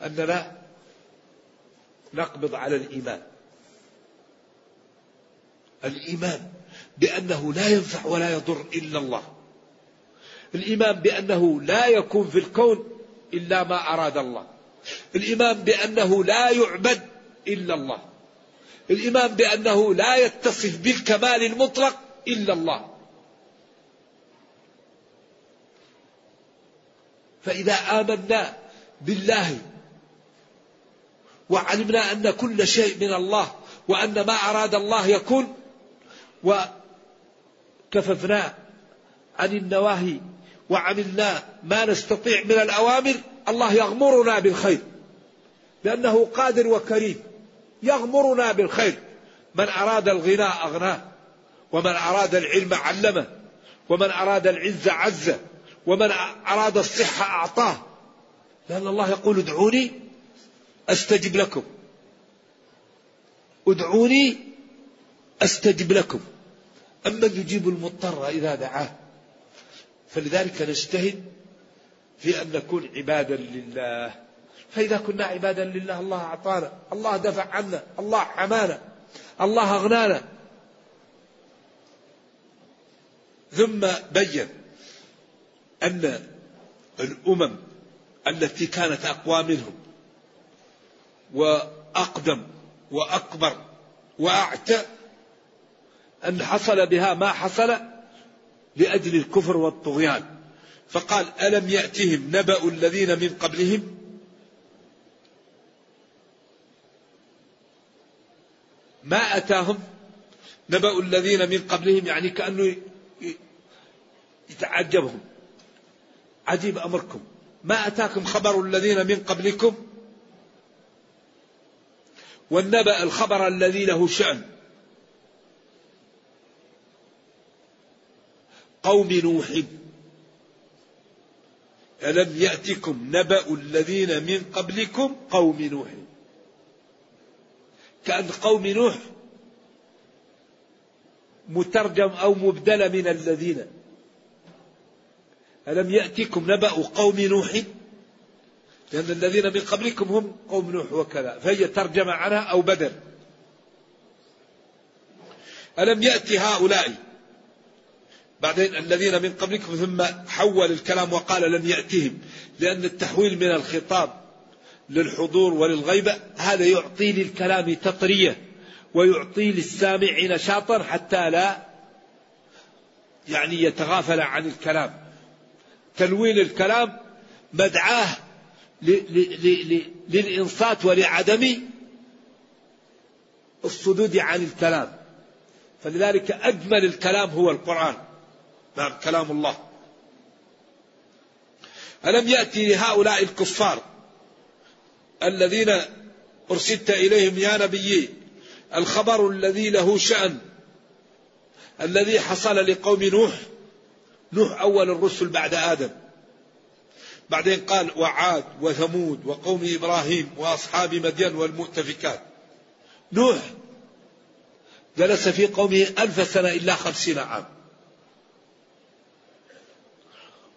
أننا نقبض على الإيمان. الإيمان بأنه لا ينفع ولا يضر إلا الله. الإيمان بأنه لا يكون في الكون إلا ما أراد الله. الإيمان بأنه لا يعبد إلا الله. الإيمان بأنه لا يتصف بالكمال المطلق إلا الله. فإذا آمنا بالله وعلمنا أن كل شيء من الله وأن ما أراد الله يكون وكففنا عن النواهي وعملنا ما نستطيع من الأوامر الله يغمرنا بالخير. لأنه قادر وكريم يغمرنا بالخير. من أراد الغنى أغناه ومن أراد العلم علمه ومن أراد العزة عزه ومن أراد الصحة أعطاه. لأن الله يقول ادعوني أستجب لكم. ادعوني أستجب لكم. أما يجيب المضطر إذا دعاه. فلذلك نجتهد في أن نكون عبادا لله. فإذا كنا عبادا لله الله أعطانا الله دفع عنا الله حمانا الله أغنانا. ثم بين أن الأمم التي كانت أقوى منهم وأقدم وأكبر وأعتى أن حصل بها ما حصل لأجل الكفر والطغيان. فقال ألم يأتهم نبأ الذين من قبلهم؟ ما أتاهم نبأ الذين من قبلهم؟ يعني كأنه يتعجبهم. عجيب أمركم. ما أتاكم خبر الذين من قبلكم؟ والنبأ الخبر الذي له شأن. قوم نوح. ألم يأتكم نبأ الذين من قبلكم قوم نوح؟ كأن قوم نوح مترجم أو مبدل من الذين. ألم يأتكم نبأ قوم نوح؟ لأن الذين من قبلكم هم قوم نوح وكذا فهي ترجمة عنها أو بدل. ألم يأتي هؤلاء؟ بعدين الذين من قبلكم ثم حول الكلام وقال لم يأتهم لأن التحويل من الخطاب للحضور وللغيبة هذا يعطي للكلام تطرية ويعطي للسامع نشاطا حتى لا يعني يتغافل عن الكلام. تلوين الكلام مدعاه للإنصات ولعدم الصدود عن الكلام. فلذلك أجمل الكلام هو القرآن. نعم كلام الله. ألم يأتي لهؤلاء الكفار الذين أرسلت إليهم يا نبي؟ الخبر الذي له شأن الذي حصل لقوم نوح نوح أول الرسل بعد آدم. بعدين قال وعاد وثمود وقوم إبراهيم وأصحاب مدين والمؤتفكات. نوح جلس في قومه ألف سنة إلا خمسين عام.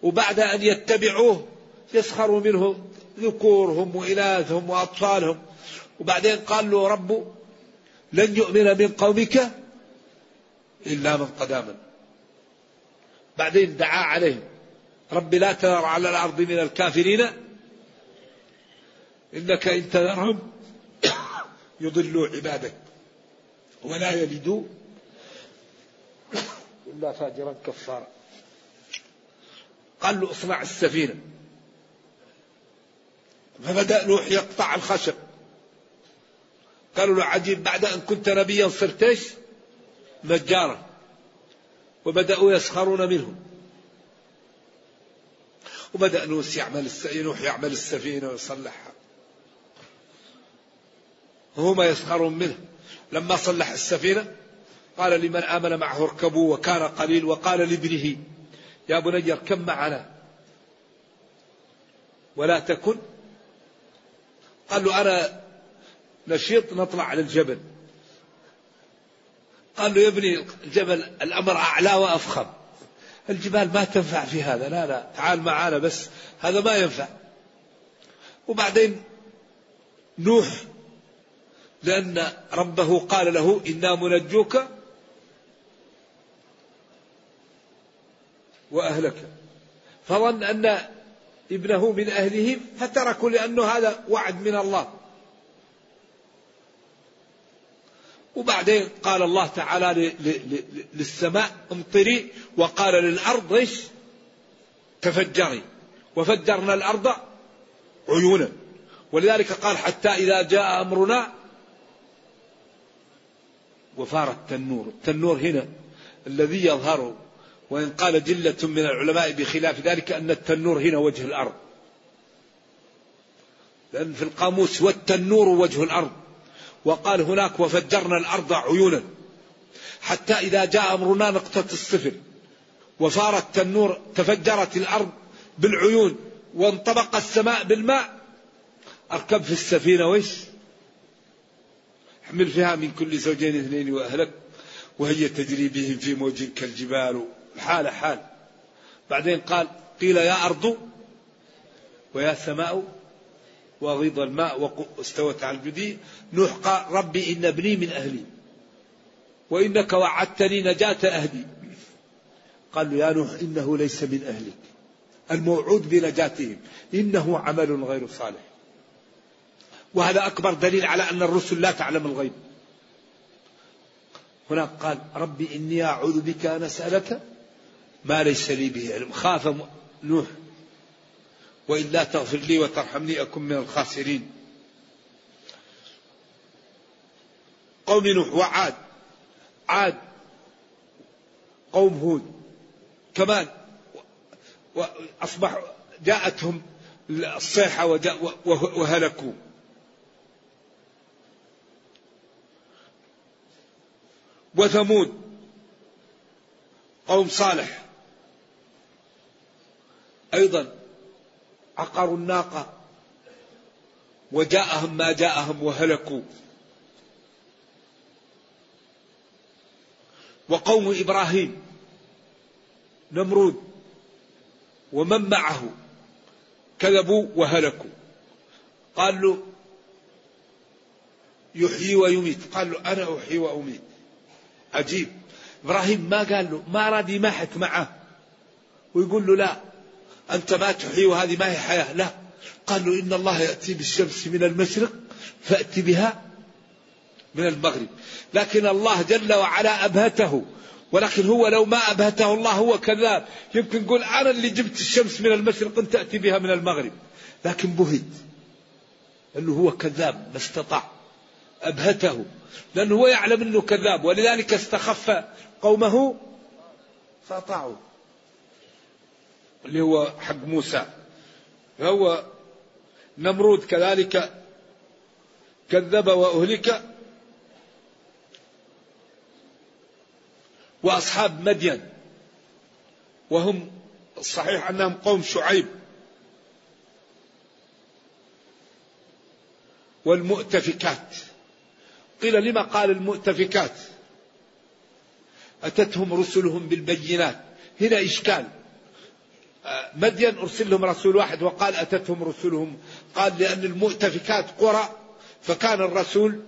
وبعد أن يتبعوه يسخروا منه ذكورهم وإناثهم وأطفالهم. وبعدين قال له رب لن يؤمن من قومك إلا من قد آمن. بعدين دعا عليهم رب لا تذر على الأرض من الكافرين إنك إن تذرهم يضلوا عبادك ولا يلدوا إلا فاجرا كفارا. قال له اصنع السفينة. فبدأ نوح يقطع الخشب. قالوا له عجيب بعد أن كنت نبيا صرت إيش؟ نجارا. وبدأوا يسخرون منه وبدأ نوح يعمل نوح يعمل السفينة ويصلحها. وهم يسخرون منه. لما صلح السفينة قال لمن آمن معه اركبوا وكان قليل وقال لابنه يا بني اركب معنا؟ ولا تكن. قال له أنا نشيط نطلع على الجبل قال له يا ابني الجبل الأمر أعلى وأفخم. الجبال ما تنفع في هذا. لا لا تعال معانا بس هذا ما ينفع. وبعدين نوح لأن ربه قال له إنا منجوك وأهلك. فظن أن ابنه من أهله فتركوا لأنه هذا وعد من الله. وبعدين قال الله تعالى للسماء امطري وقال للأرض إيش؟ تفجري. وفجرنا الأرض عيونا. ولذلك قال حتى إذا جاء أمرنا وفار التنور التنور هنا الذي يظهر وإن قال جلة من العلماء بخلاف ذلك أن التنور هنا وجه الأرض. لأن في القاموس والتنور وجه الأرض. وقال هناك وفجرنا الأرض عيونا. حتى إذا جاء أمرنا نقطة الصفر. وفار التنور تفجرت الأرض بالعيون. وانطبق السماء بالماء. أركب في السفينة ويش؟ احمل فيها من كل زوجين اثنين وأهلك. وهي تجري بهم في موج كالجبال. حال حال. بعدين قال قيل يا أرض ويا سماء وغيض الماء واستوت على الجدي. نوح قال ربي إن ابني من أهلي وإنك وعدتني نجاة أهلي. قال له يا نوح إنه ليس من أهلك الموعود بنجاتهم إنه عمل غير صالح. وهذا أكبر دليل على أن الرسل لا تعلم الغيب. هناك قال ربي إني أعوذ بك أن أسألك ما ليس لي به علم. خاف نوح. وإلا تغفر لي وترحمني أكن من الخاسرين. قوم نوح وعاد. عاد. قوم هود. كمان. وأصبح جاءتهم الصيحة وهلكوا. وثمود. قوم صالح. أيضا عقروا الناقة وجاءهم ما جاءهم وهلكوا. وقوم إبراهيم نمرود ومن معه كذبوا وهلكوا. قال له يحيي ويميت. قال له أنا أحيي وأميت. عجيب. إبراهيم ما قال له ما أراد يمحك معه. ويقول له لا أنت ما تحيي وهذه ما هي حياة. لا. قال له إن الله يأتي بالشمس من المشرق فأتي بها من المغرب. لكن الله جل وعلا أبهته. ولكن هو لو ما أبهته الله هو كذاب. يمكن يقول أنا اللي جبت الشمس من المشرق أنت تأتي بها من المغرب. لكن بهت. أنه هو كذاب ما استطاع. أبهته. لأنه هو يعلم أنه كذاب. ولذلك استخف قومه فأطاعوا اللي هو حق موسى. فهو نمرود كذلك كذب وأهلك وأصحاب مدين. وهم الصحيح أنهم قوم شعيب. والمؤتفكات. قيل لما قال المؤتفكات؟ أتتهم رسلهم بالبينات. هنا إشكال. مدين أرسل لهم رسول واحد وقال أتتهم رسلهم؟ قال لأن المؤتفكات قرى فكان الرسول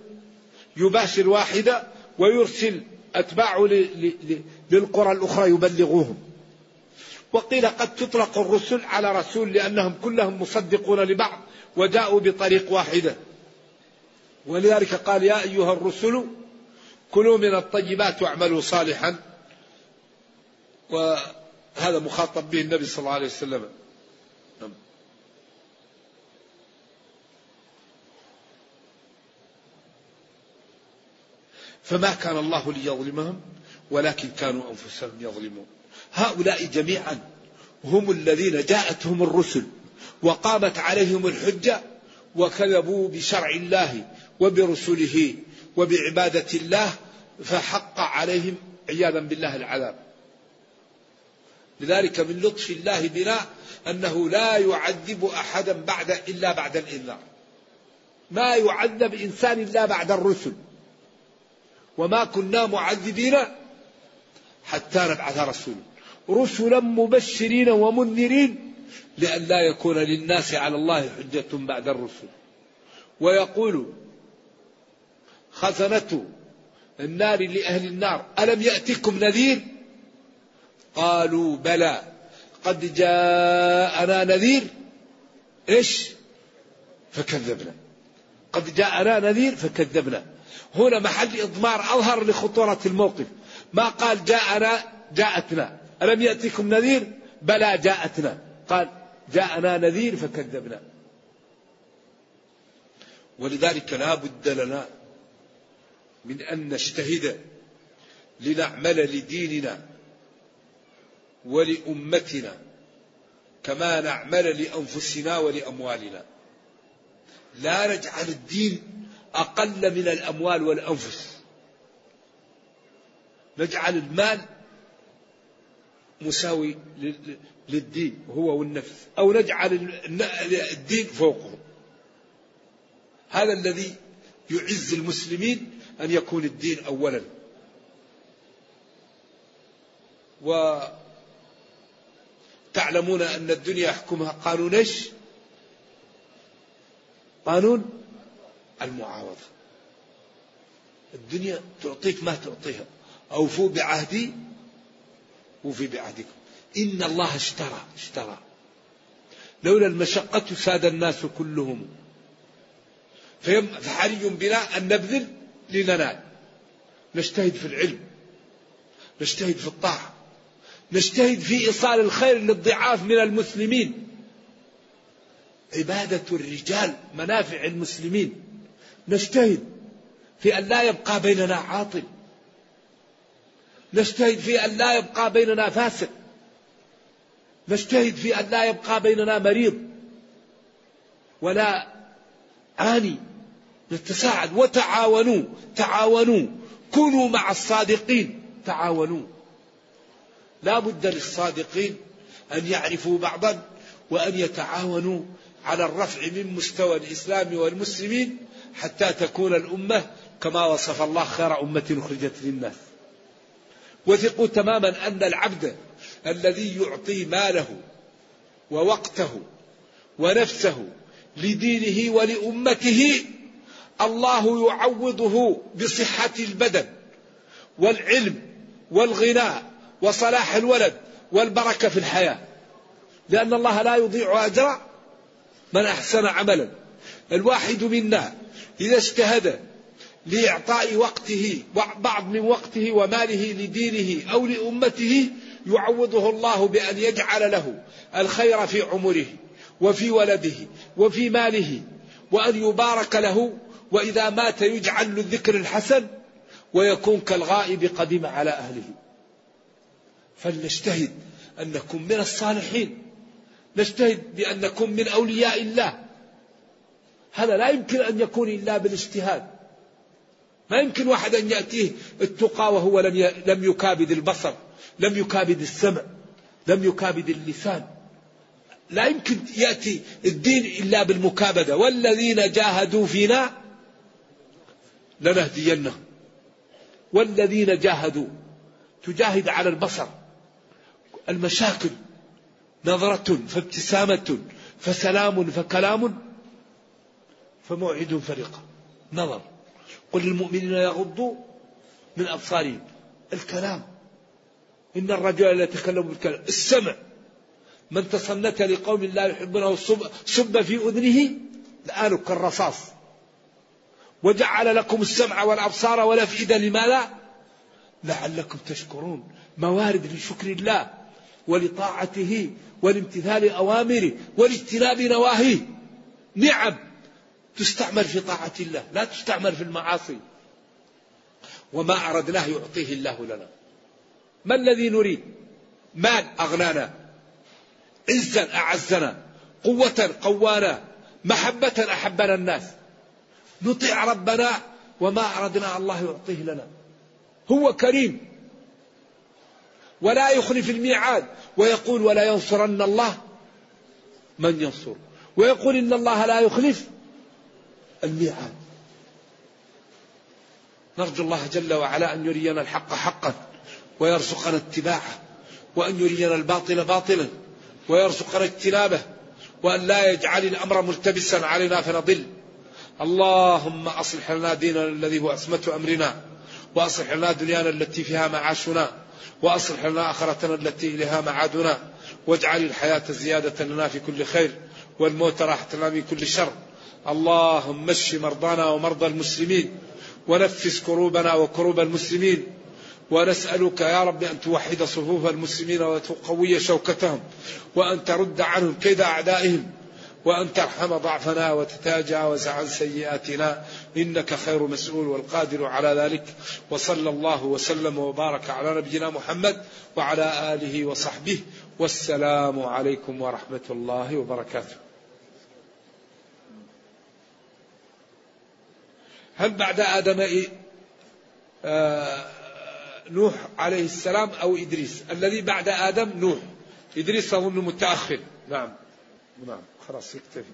يباشر واحدة ويرسل أتباعه للقرى الأخرى يبلغوهم. وقيل قد تطلق الرسل على رسول لأنهم كلهم مصدقون لبعض وجاءوا بطريق واحدة. ولذلك قال يا أيها الرسل كلوا من الطيبات واعملوا صالحا. وهذا مخاطب به النبي صلى الله عليه وسلم. نعم. فما كان الله ليظلمهم ولكن كانوا أنفسهم يظلمون. هؤلاء جميعا هم الذين جاءتهم الرسل وقامت عليهم الحجة وكذبوا بشرع الله وبرسله وبعبادة الله فحق عليهم عياذا بالله العذاب. لذلك من لطف الله بنا أنه لا يعذب أحدا بعد إلا بعد الإنذار. ما يعذب إنسان إلا بعد الرسل. وما كنا معذبين حتى نبعث رسولا. رسلا مبشرين ومنذرين لئلا يكون للناس على الله حجة بعد الرسل. ويقول خزنة النار لأهل النار ألم يأتكم نذير؟ قالوا بلى. قد جاءنا نذير. إيش؟ فكذبنا. قد جاءنا نذير فكذبنا. هنا محل إضمار أظهر لخطورة الموقف. ما قال جاءنا جاءتنا. ألم يأتكم نذير؟ بلى جاءتنا. قال جاءنا نذير فكذبنا. ولذلك لا بد لنا من أن نجتهد لنعمل لديننا. ولأمتنا كما نعمل لأنفسنا ولأموالنا. لا نجعل الدين أقل من الأموال والأنفس. نجعل المال مساوي للدين هو والنفس. أو نجعل الدين فوقه هذا الذي يعز المسلمين أن يكون الدين أولا. وتعلمون أن الدنيا يحكمها قانون إيش؟ قانون المعاوضة. الدنيا تعطيك ما تعطيها. أوفوا بعهدي وفي بعهدكم. إن الله اشترى اشترى. لولا المشقة ساد الناس كلهم. فحري بنا أن نبذل لننال. نجتهد في العلم. نجتهد في الطاعة. نجتهد في إيصال الخير للضعاف من المسلمين. عبادة الرجال منافع المسلمين. نجتهد في أن لا يبقى بيننا عاطل. نجتهد في أن لا يبقى بيننا فاسق. نجتهد في أن لا يبقى بيننا مريض. ولا عاني نتساعد وتعاونوا. تعاونوا. كونوا مع الصادقين. تعاونوا. لا بد للصادقين أن يعرفوا بعضا وأن يتعاونوا على الرفع من مستوى الإسلام والمسلمين حتى تكون الأمة كما وصف الله خير أمة أخرجت للناس. وثقوا تماما أن العبد الذي يعطي ماله ووقته ونفسه لدينه ولأمته الله يعوضه بصحة البدن والعلم والغناء وصلاح الولد والبركة في الحياة. لأن الله لا يضيع أجر من أحسن عملا. الواحد منا إذا اجتهد لإعطاء وقته بعض من وقته وماله لدينه أو لأمته يعوضه الله بأن يجعل له الخير في عمره وفي ولده وفي ماله وأن يبارك له وإذا مات يجعل له الذكر الحسن ويكون كالغائب قدم على أهله. فلنجتهد أن نكون من الصالحين. نجتهد بأن نكون من أولياء الله. هذا لا يمكن أن يكون إلا بالاجتهاد. ما يمكن واحد أن يأتيه التقى وهو لم لم يكابد البصر لم يكابد السمع لم يكابد اللسان. لا يمكن يأتي الدين إلا بالمكابدة. والذين جاهدوا فينا لنهدينهم. والذين جاهدوا تجاهد على البصر. المشاكل نظرة فابتسامة فسلام فكلام فموعد فرقة نظر. قل للمؤمنين يغضوا من أبصارهم. الكلام. إن الرجل لا يتكلم بالكلام. السمع. من تصنت لقوم لا يحبونه صب في أذنه الآن كالرصاص وجعل لكم السمع والأبصار والأفئدة لماذا؟ لعلكم تشكرون. موارد لشكر الله. ولطاعته ولامتثال أوامره ولاجتناب نواهيه. نعم تستعمل في طاعة الله لا تستعمل في المعاصي. وما أردناه يعطيه الله لنا. ما الذي نريد؟ مال أغنانا عزا أعزنا قوة قوانا محبة أحبنا الناس. نطيع ربنا وما أردنا الله يعطيه لنا. هو كريم. ولا يخلف الميعاد. ويقول ولا ينصرن الله من ينصر. ويقول إن الله لا يخلف الميعاد. نرجو الله جل وعلا أن يرينا الحق حقا ويرزقنا اتباعه وأن يرينا الباطل باطلا ويرزقنا اجتنابه وأن لا يجعل الأمر ملتبسا علينا فنضل. اللهم أصلح لنا ديننا الذي هو عصمة أمرنا وأصلح لنا دنيانا التي فيها معاشنا. وأصلح لنا آخرتنا التي إليها معادنا واجعل الحياة زيادة لنا في كل خير والموت راحة لنا من كل شر. اللهم اشف مرضانا ومرضى المسلمين ونفس كروبنا وكروب المسلمين. ونسألك يا رب أن توحد صفوف المسلمين وتقوي شوكتهم وأن ترد عنهم كيد أعدائهم وأن ترحم ضعفنا وتتجاوز عن سيئاتنا. إنك خير مسؤول والقادر على ذلك. وصلى الله وسلم وبارك على نبينا محمد وعلى آله وصحبه. والسلام عليكم ورحمة الله وبركاته. هل بعد آدم؟ آه نوح عليه السلام أو إدريس؟ الذي بعد آدم نوح. إدريس أظن متأخر. نعم. نعم. خلاص يكتفي.